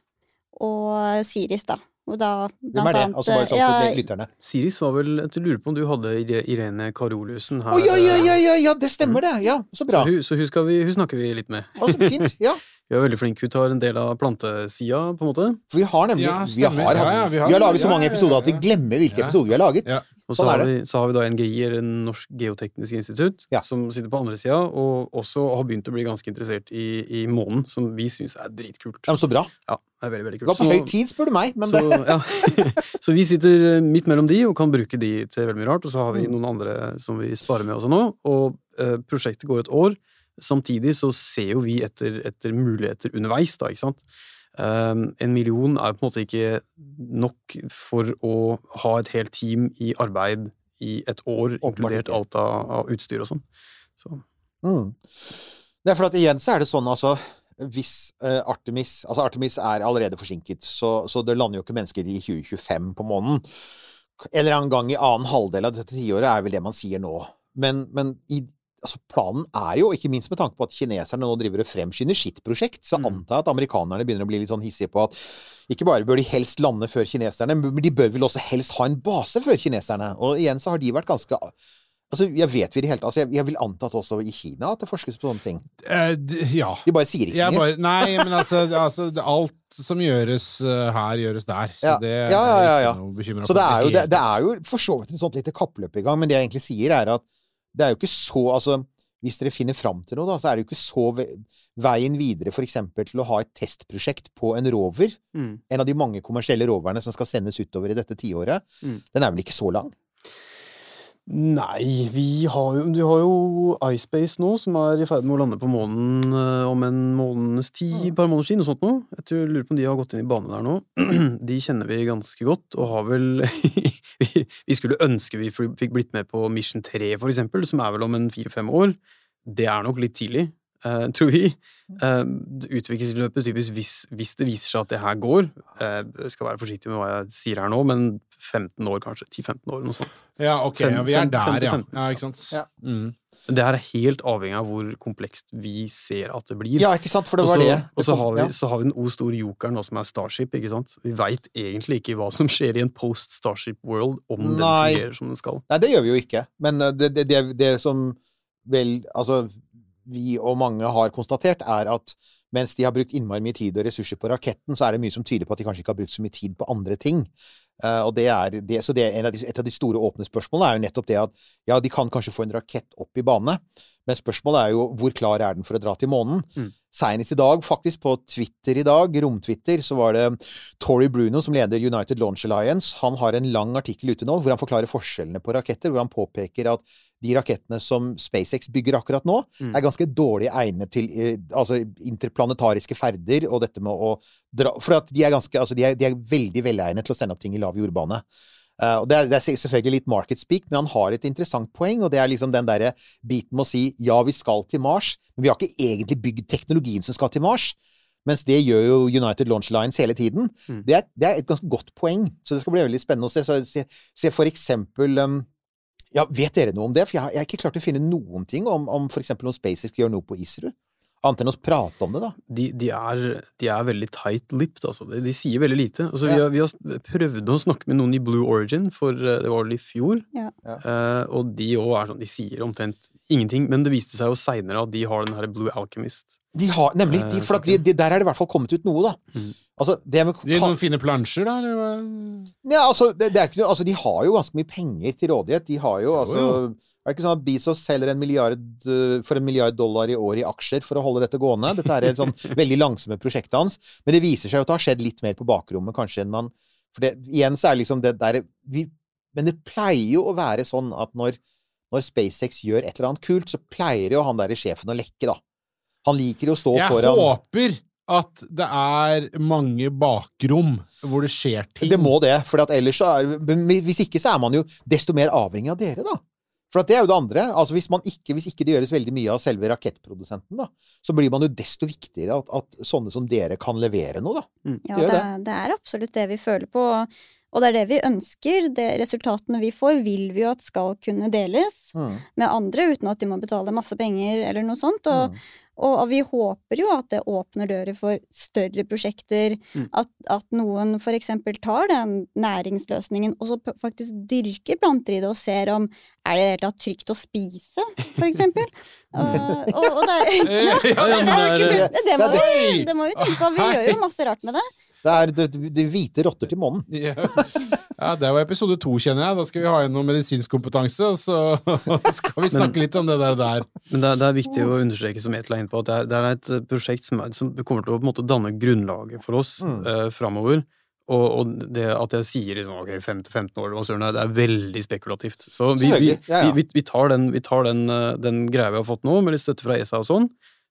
og Siris, da. Og da Hvem er det? Altså bare sånn for lytterne. Siris var vel Jeg lurer på om du hadde Irene Karoliussen her. Å ja, ja, ja, ja, ja, det stemmer det! Ja, så bra. Så hun, så hun, skal vi, hun snakker vi litt med. Altså, fint. Ja. <laughs> Hun er veldig flinke. Vi tar en del av plantesida, på en måte. For vi har nemlig Ja, vi, har. Ja, ja, vi, vi har, har- laget så mange episoder at vi glemmer hvilke Ja. episoder vi har laget. Ja. Og så Sånn har, vi, så har vi da NGI, eller Norsk Geoteknisk Institutt, Ja. som sitter på andre sida, og også har begynt å bli ganske interessert i, i månen, som vi syns er dritkult. Ja, men så bra. Ja, det er veldig, veldig Det var på høy tid, spør du meg. Men så, det, ja. <laughs> så vi sitter eh, midt mellom de og kan bruke de til veldig mye rart. Og så har Mm. vi noen andre som vi sparer med også nå. Og eh, prosjektet går et år. Samtidig så ser jo vi etter, etter muligheter underveis, da, ikke sant. Um, en million er på en måte ikke nok for å ha et helt team i arbeid i et år, inkludert alt av, av utstyr og sånn. Så Mm. Det er for at igjen så er det sånn, altså hvis uh, Artemis Altså, Artemis er allerede forsinket, så, så det lander jo ikke mennesker i 2025 på månen. En eller annen gang i annen halvdel av dette tiåret er vel det man sier nå. Men, men i, altså Planen er jo, ikke minst med tanke på at kineserne nå driver og fremskynder sitt prosjekt, så antar jeg at amerikanerne begynner å bli litt sånn hissige på at ikke bare bør de helst lande før kineserne, men de bør vel også helst ha en base før kineserne. Og igjen så har de vært ganske Altså, jeg vet vi det hele altså, jeg, jeg vil anta at også i Kina at det forskes på sånne ting. Eh, ja. De bare sier ikke så mye. nei, men altså, altså Alt som gjøres eh, her, gjøres der. Så Ja. det ja, ja, ja, er ikke noe bekymret Så for det er, jo, det, det er jo for så vidt et sånt lite kappløp i gang, men det jeg egentlig sier, er at det er jo ikke så Altså, hvis dere finner fram til noe, da, så er det jo ikke så ve veien videre for eksempel til å ha et testprosjekt på en rover, Mm. en av de mange kommersielle roverne som skal sendes utover i dette tiåret, Mm. den er vel ikke så lang? Nei, vi har jo, du har jo iSpace nå, som er i ferd med å lande på månen eh, om en måneds tid, et par måneders tid, noe sånt noe. Jeg lurer på om de har gått inn i bane der nå. <clears throat> De kjenner vi ganske godt, og har vel <laughs> vi, vi skulle ønske vi fikk blitt med på Mission 3, for eksempel, som er vel om en fire-fem år. Det er nok litt tidlig, eh, tror vi. Uh, utviklingsløpet typisk hvis, hvis det viser seg at det her går uh, Jeg skal være forsiktig med hva jeg sier her nå, men 15 år kanskje. 10-15 år, noe sånt. Ja, ok, Fem- ja, vi er der, ja. ja. Ikke sant? Ja. Mm. Det her er helt avhengig av hvor komplekst vi ser at det blir. Ja, ikke sant? For det var så- det. Og så har, vi, ja. så har vi den o store jokeren, da, som er Starship. ikke sant? Vi veit egentlig ikke hva som skjer i en post Starship world, om den fungerer som den skal. Nei, det gjør vi jo ikke. Men uh, det, det, det, det som vel Altså, vi og mange har konstatert, er at mens de har brukt innmari mye tid og ressurser på raketten, så er det mye som tyder på at de kanskje ikke har brukt så mye tid på andre ting. Uh, og det er det, så det er av de, et av de store åpne spørsmålene er jo nettopp det at ja, de kan kanskje få en rakett opp i bane, men spørsmålet er jo hvor klar er den for å dra til månen? Mm. Seinest i dag, faktisk på Twitter i dag, rom-Twitter, så var det Tory Bruno, som leder United Launch Alliance. Han har en lang artikkel ute nå hvor han forklarer forskjellene på raketter, hvor han påpeker at de rakettene som SpaceX bygger akkurat nå, Mm. er ganske dårlig egnet til eh, altså interplanetariske ferder og dette med å dra For at de er ganske Altså, de er, de er veldig velegnet til å sende opp ting i lav jordbane. Eh, og det er, det er selvfølgelig litt market speak, men han har et interessant poeng, og det er liksom den derre biten med å si ja, vi skal til Mars, men vi har ikke egentlig bygd teknologien som skal til Mars. Mens det gjør jo United Launch Lines hele tiden. Mm. Det, er, det er et ganske godt poeng, så det skal bli veldig spennende å se. Så, se, se for eksempel um, ja, Vet dere noe om det? For jeg har, jeg har ikke klart å finne noen ting om, om eksempel om SpaceX gjør noe på ISRU. Annet enn å prate om det, da. De, de, er, de er veldig tight-lipped, altså. De, de sier veldig lite. Altså, vi, har, vi har prøvd å snakke med noen i Blue Origin, for eh, det var vel i fjor. Ja. Uh, og de òg er sånn, de sier omtrent ingenting. Men det viste seg jo seinere at de har den her Blue Alchemist. De har, nemlig, de, Eh, for at de, de, der er det i hvert fall kommet ut noe, da. Mm. Altså, det med Det er noen fine plansjer, da? Eller? Ja, altså, det, det er ikke noe, altså, de har jo ganske mye penger til rådighet. De har jo, altså jo. Er det ikke sånn at Bezos selger en milliard, eh, for en milliard dollar i år i aksjer for å holde dette gående? Dette er et sånn <laughs> veldig langsomme prosjektet hans. Men det viser seg jo at det har skjedd litt mer på bakrommet, kanskje, enn man For det, igjen så er det liksom det der vi, Men det pleier jo å være sånn at når, når SpaceX gjør et eller annet kult, så pleier jo han derre sjefen å lekke, da. Han liker jo å stå Jeg foran håper at det er mange bakrom hvor det skjer ting. Det må det, for ellers så er Hvis ikke så er man jo desto mer avhengig av dere, da. For at det er jo det andre. Altså hvis, man ikke, hvis ikke det gjøres veldig mye av selve rakettprodusenten, da, så blir man jo desto viktigere at, at sånne som dere kan levere noe, da. Ja, Det det, er- det er absolutt det vi føler på. Og det er det vi ønsker. Det resultatene vi får, vil vi jo at skal kunne deles Mm. med andre, uten at de må betale masse penger eller noe sånt. Og, Mm. Og, vi håper jo at det åpner dører for større prosjekter. Mm. At, at noen for eksempel tar den næringsløsningen og så faktisk dyrker planter i det og ser om er det i det hele tatt trygt å spise, for eksempel. <laughs> og, og, og det ja, det, det det, det, må vi, det må vi tenke på. Vi gjør jo masse rart med det. Det er de det hvite rotter til månen. <laughs> ja, det var episode to, kjenner jeg. Da skal vi ha inn noe medisinsk kompetanse, og så <laughs> skal vi snakke litt om det der. der. Men det er, det er viktig å understreke, som Etel er inne på, at det er, det er et eh, prosjekt som, er, som kommer til å på en måte danne grunnlaget for oss Mm. eh, framover. Og, og det at jeg sier liksom, ok, 5-15 år, det er veldig spekulativt. Så vi, vi, vi, vi, vi tar, den, vi tar den, eh, den greia vi har fått nå, med litt støtte fra ESA og sånn.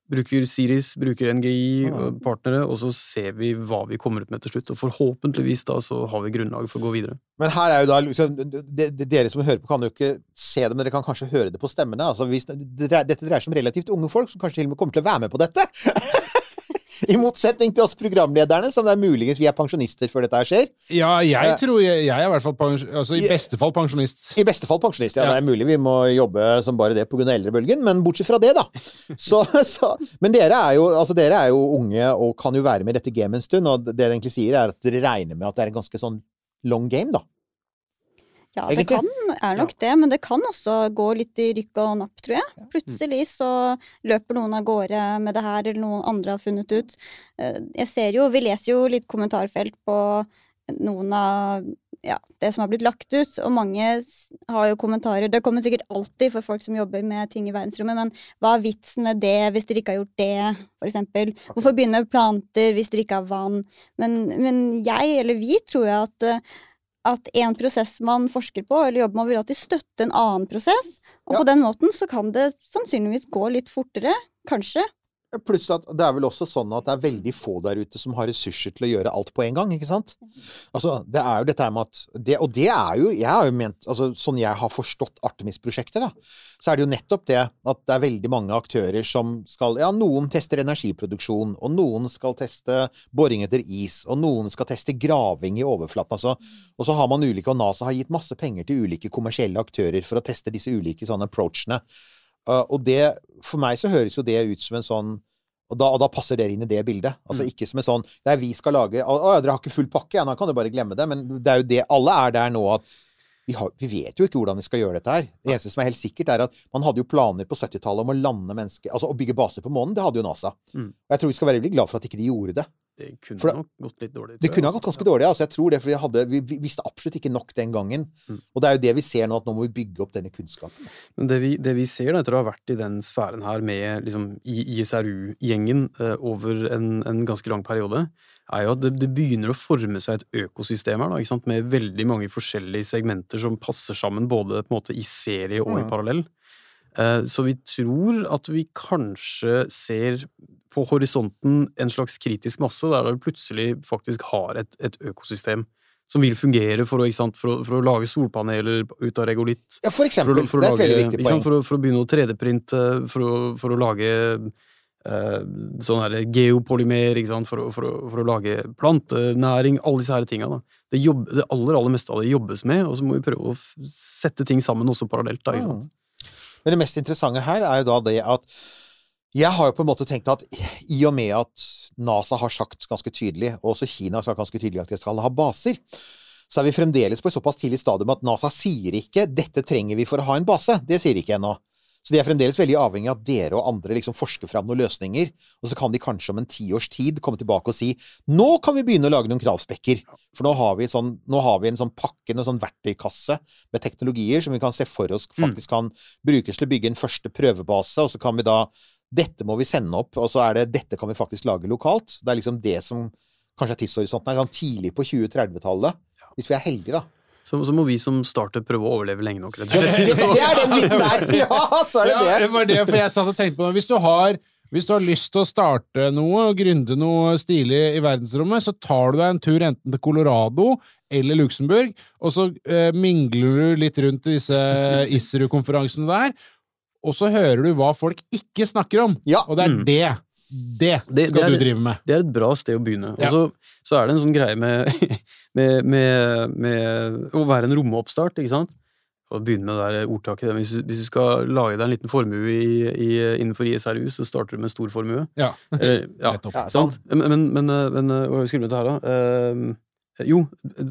Bruker Siris, bruker NGI og partnere, og så ser vi hva vi kommer ut med til slutt. Og forhåpentligvis da så har vi grunnlag for å gå videre. Men her er jo da liksom Dere som hører på, kan jo ikke se det, men dere kan kanskje høre det på stemmene. Altså, hvis, det, dette dreier seg om relativt unge folk som kanskje til og med kommer til å være med på dette. <laughs> I motsetning til oss programlederne, som det er muligens vi er pensjonister før dette her skjer. Ja, jeg Eh, tror jeg, jeg er i hvert fall altså, i beste fall pensjonist. I beste fall pensjonist, ja. Ja. Det er mulig vi må jobbe som bare det pga. eldrebølgen, men bortsett fra det, da. Så, <laughs> så, men dere er, jo, altså, dere er jo unge og kan jo være med i dette gamet en stund, og det dere egentlig sier, er at dere regner med at det er en ganske sånn long game, da. Ja, det kan, er nok det, men det kan også gå litt i rykk og napp, tror jeg. Plutselig så løper noen av gårde med det her, eller noen andre har funnet ut. Eh, Jeg ser jo, vi leser jo litt kommentarfelt på noen av ja, det som har blitt lagt ut, og mange har jo kommentarer. Det kommer sikkert alltid for folk som jobber med ting i verdensrommet, men hva er vitsen med det hvis dere ikke har gjort det, for eksempel? Hvorfor begynne med planter hvis dere ikke har vann? Men, men jeg, eller vi, tror jo at eh, at en prosess man forsker på eller jobber med, vil alltid støtte en annen prosess. Og Ja. på den måten så kan det sannsynligvis gå litt fortere. Kanskje. Pluss at det er vel også sånn at det er veldig få der ute som har ressurser til å gjøre alt på en gang, ikke sant? Altså, det er jo dette her med at det, Og det er jo Jeg har jo ment altså Sånn jeg har forstått Artemis-prosjektet, da, så er det jo nettopp det at det er veldig mange aktører som skal Ja, noen tester energiproduksjon, og noen skal teste boring etter is, og noen skal teste graving i overflaten, altså. Og så har man ulike Og NASA har gitt masse penger til ulike kommersielle aktører for å teste disse ulike sånne approachene. Uh, og det, for meg så høres jo det ut som en sånn og da, og da passer dere inn i det bildet. Altså Mm. ikke som en sånn Nei, vi skal lage å ja, dere har ikke full pakke? Ja, nå kan dere bare glemme det. Men det er jo det Alle er der nå at vi, har, vi vet jo ikke hvordan vi skal gjøre dette her. Det eneste som er helt sikkert, er at man hadde jo planer på 70-tallet om å lande mennesker Altså å bygge baser på månen. Det hadde jo NASA. Mm. Og jeg tror vi skal være veldig glad for at ikke de gjorde det. Det kunne For nok gått litt dårlig. Det kunne ha altså. gått ganske dårlig. Altså, jeg tror det, for vi, hadde, vi, vi visste absolutt ikke nok den gangen. Mm. Og det er jo det vi ser nå, at nå må vi bygge opp denne kunnskapen. Men det vi, det vi ser da, etter å ha vært i den sfæren her med liksom, ISRU-gjengen eh, over en, en ganske lang periode, er jo at det, det begynner å forme seg et økosystem her, da, ikke sant? med veldig mange forskjellige segmenter som passer sammen både på en måte i serie og i Mm. parallell. Eh, Så vi tror at vi kanskje ser på horisonten en slags kritisk masse, der vi plutselig faktisk har et, et økosystem som vil fungere for å, ikke sant, for å, for å lage solpaneler ut av regolitt. Ja, for eksempel. For å, det er et lage, veldig viktig ikke sant, poeng. For å, for å begynne å 3D-printe, for, å, for å lage sånn her geopolymer, sant, for å, for, for å lage plantenæring, alle disse her tinga. Det, det aller, aller meste av det jobbes med, og så må vi prøve å sette ting sammen også parallelt. da, ikke sant? Men det mest interessante her er jo da det at jeg har jo på en måte tenkt at i og med at NASA har sagt ganske tydelig, og også Kina har sagt ganske tydelig at de skal ha baser, så er vi fremdeles på et såpass tidlig stadium at NASA sier ikke 'dette trenger vi for å ha en base'. Det sier de ikke ennå. Så de er fremdeles veldig avhengig av at dere og andre liksom forsker fram noen løsninger, og så kan de kanskje om en tiårs tid komme tilbake og si 'nå kan vi begynne å lage noen kravspekker'. For nå har vi, sånn, nå har vi en sånn pakke, en sånn verktøykasse med teknologier som vi kan se for oss faktisk kan brukes til å bygge en første prøvebase, og så kan vi da dette må vi sende opp, og så er det dette kan vi faktisk lage lokalt. Det er liksom det som kanskje er tidshorisonten her, sånn tidlig på 2030-tallet. Hvis vi er heldige, da. Så, så må vi som starter prøve å overleve lenge nok, rett og Ja, det, slett. det, det er den biten der! <laughs> Ja, så er det Ja, det det. var det, for jeg satt og tenkte på det. Hvis du har hvis du har lyst til å starte noe og gründe noe stilig i verdensrommet, så tar du deg en tur enten til Colorado eller Luxembourg, og så eh, mingler du litt rundt disse <laughs> ISRU-konferansene der, og så hører du hva folk ikke snakker om. Og det er Mm. det. Det, Det- skal det er- du drive med. Det er et bra sted å begynne. Og så, så er det en sånn greie med, <laughs> med, med, med å være en romoppstart, ikke sant? Og begynne med det der ordtaket. Hvis, du- hvis du skal lage deg en liten formue i, i, innenfor ISRU, så starter du med en stor formue. Ja. Eh, ja, <laughs> Ja, sant? Men, men, men, eh, men eh, hva skulle vi til her, da? Eh, jo,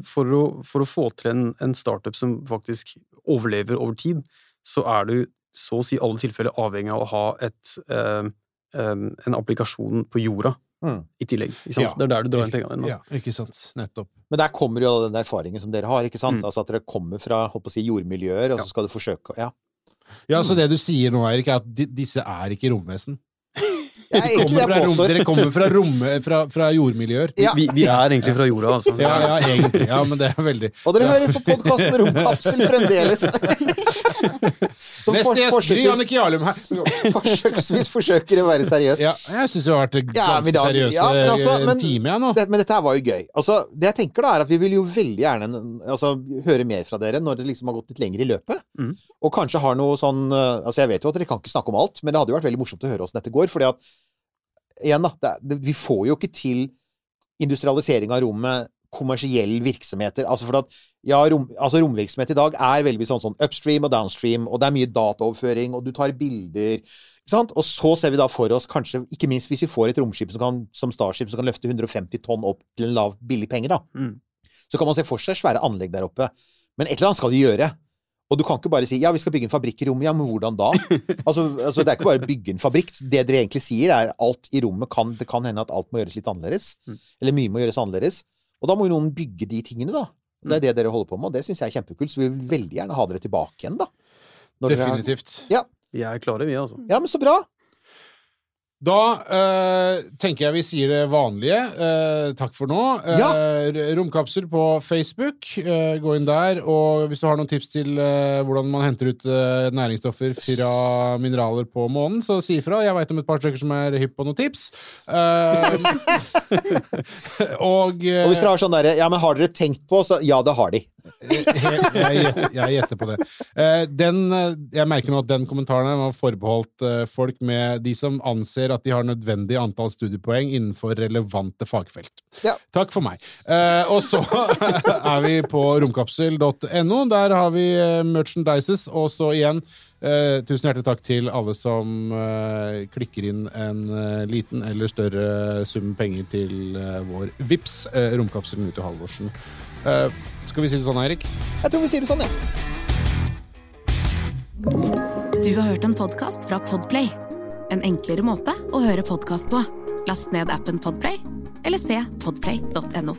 for å, for å få til en, en startup som faktisk overlever over tid, så er du så å si i alle tilfeller avhengig av å ha et, eh, eh, en applikasjon på jorda Mm. i tillegg. Ikke sant? Ja. Det er der du drar inn pengene dine. Ja, ikke sant. Nettopp. Men der kommer jo den erfaringen som dere har, ikke sant? Mm. Altså at dere kommer fra håper å si, jordmiljøer, og så skal du forsøke å Ja. Ja, så det du sier nå, Erik, er at de, disse er ikke romvesen. <laughs> Dere kommer fra, rom, dere kommer fra, rom, fra, fra jordmiljøer. Ja. Vi, vi er egentlig fra jorda, altså. Ja, ja, egentlig. Ja, men det er veldig Og dere hører på podkasten Romkapsel fremdeles. <laughs> Som Neste gjest, Gry Annike Jarlum her. <laughs> forsøksvis forsøker å være seriøs. Ja, jeg syns vi har vært ganske ja, da- seriøse ja, men altså, en time, jeg nå. Det, men dette her var jo gøy. Altså, det jeg tenker da, er at vi vil jo veldig gjerne altså, høre mer fra dere når det liksom har gått litt lenger i løpet. Mm. Og kanskje har noe sånn eh, Altså, jeg vet jo at dere kan ikke snakke om alt, men det hadde jo vært veldig morsomt å høre åssen dette går. fordi at igjen, da. Det, vi får jo ikke til industrialisering av rommet kommersiell virksomheter. Altså for at, ja, rom, altså romvirksomhet i dag er veldig sånn, sånn upstream og downstream, og det er mye dataoverføring, og du tar bilder sant? Og så ser vi da for oss, kanskje, ikke minst hvis vi får et romskip som, kan, som Starship som kan løfte 150 tonn opp til en lav, billig penger, da, Mm. så kan man se for seg svære anlegg der oppe. Men et eller annet skal de gjøre. Og du kan ikke bare si ja, vi skal bygge en fabrikk i rommet. Ja, men hvordan da? Altså, altså Det er ikke bare å bygge en fabrikk. Det dere egentlig sier, er alt i rommet kan Det kan hende at alt må gjøres litt annerledes. Mm. Eller mye må gjøres annerledes. Og da må jo noen bygge de tingene, da. Det er det dere holder på med, og det syns jeg er kjempekult. Så vi vil veldig gjerne ha dere tilbake igjen, da. Når dere Definitivt. Ja. Vi er klare, vi, altså. ja, men så bra. Da eh, tenker jeg vi sier det vanlige. Eh, takk for nå. Eh, Ja. Romkapsel på Facebook. Eh, gå inn der. Og hvis du har noen tips til eh, hvordan man henter ut eh, næringsstoffer fra mineraler på månen, så si ifra. Jeg veit om et par stykker som er hypp på noen tips. <laughs> <laughs> Og Og hvis dere har sånn derre Ja, men har dere tenkt på Så ja, det har de. Jeg, gjetter- på det. Eh, den, eh, jeg merker nå at den kommentaren var forbeholdt eh, folk med de som anser at de har nødvendig antall studiepoeng innenfor relevante fagfelt. Ja. Takk for meg. Og så <laughs> er vi på romkapsel.no. Der har vi merchandises, og så igjen eh, tusen hjertelig takk til alle som eh, klikker inn en eh, liten eller større sum penger til vår VIPS romkapselen ut til Halvorsen. Eh, skal vi si det sånn, Eirik? Jeg tror vi sier det sånn, ja. Du har hørt en podkast fra Podplay. En enklere måte å høre podkast på. Last ned appen Podplay, eller se podplay.no.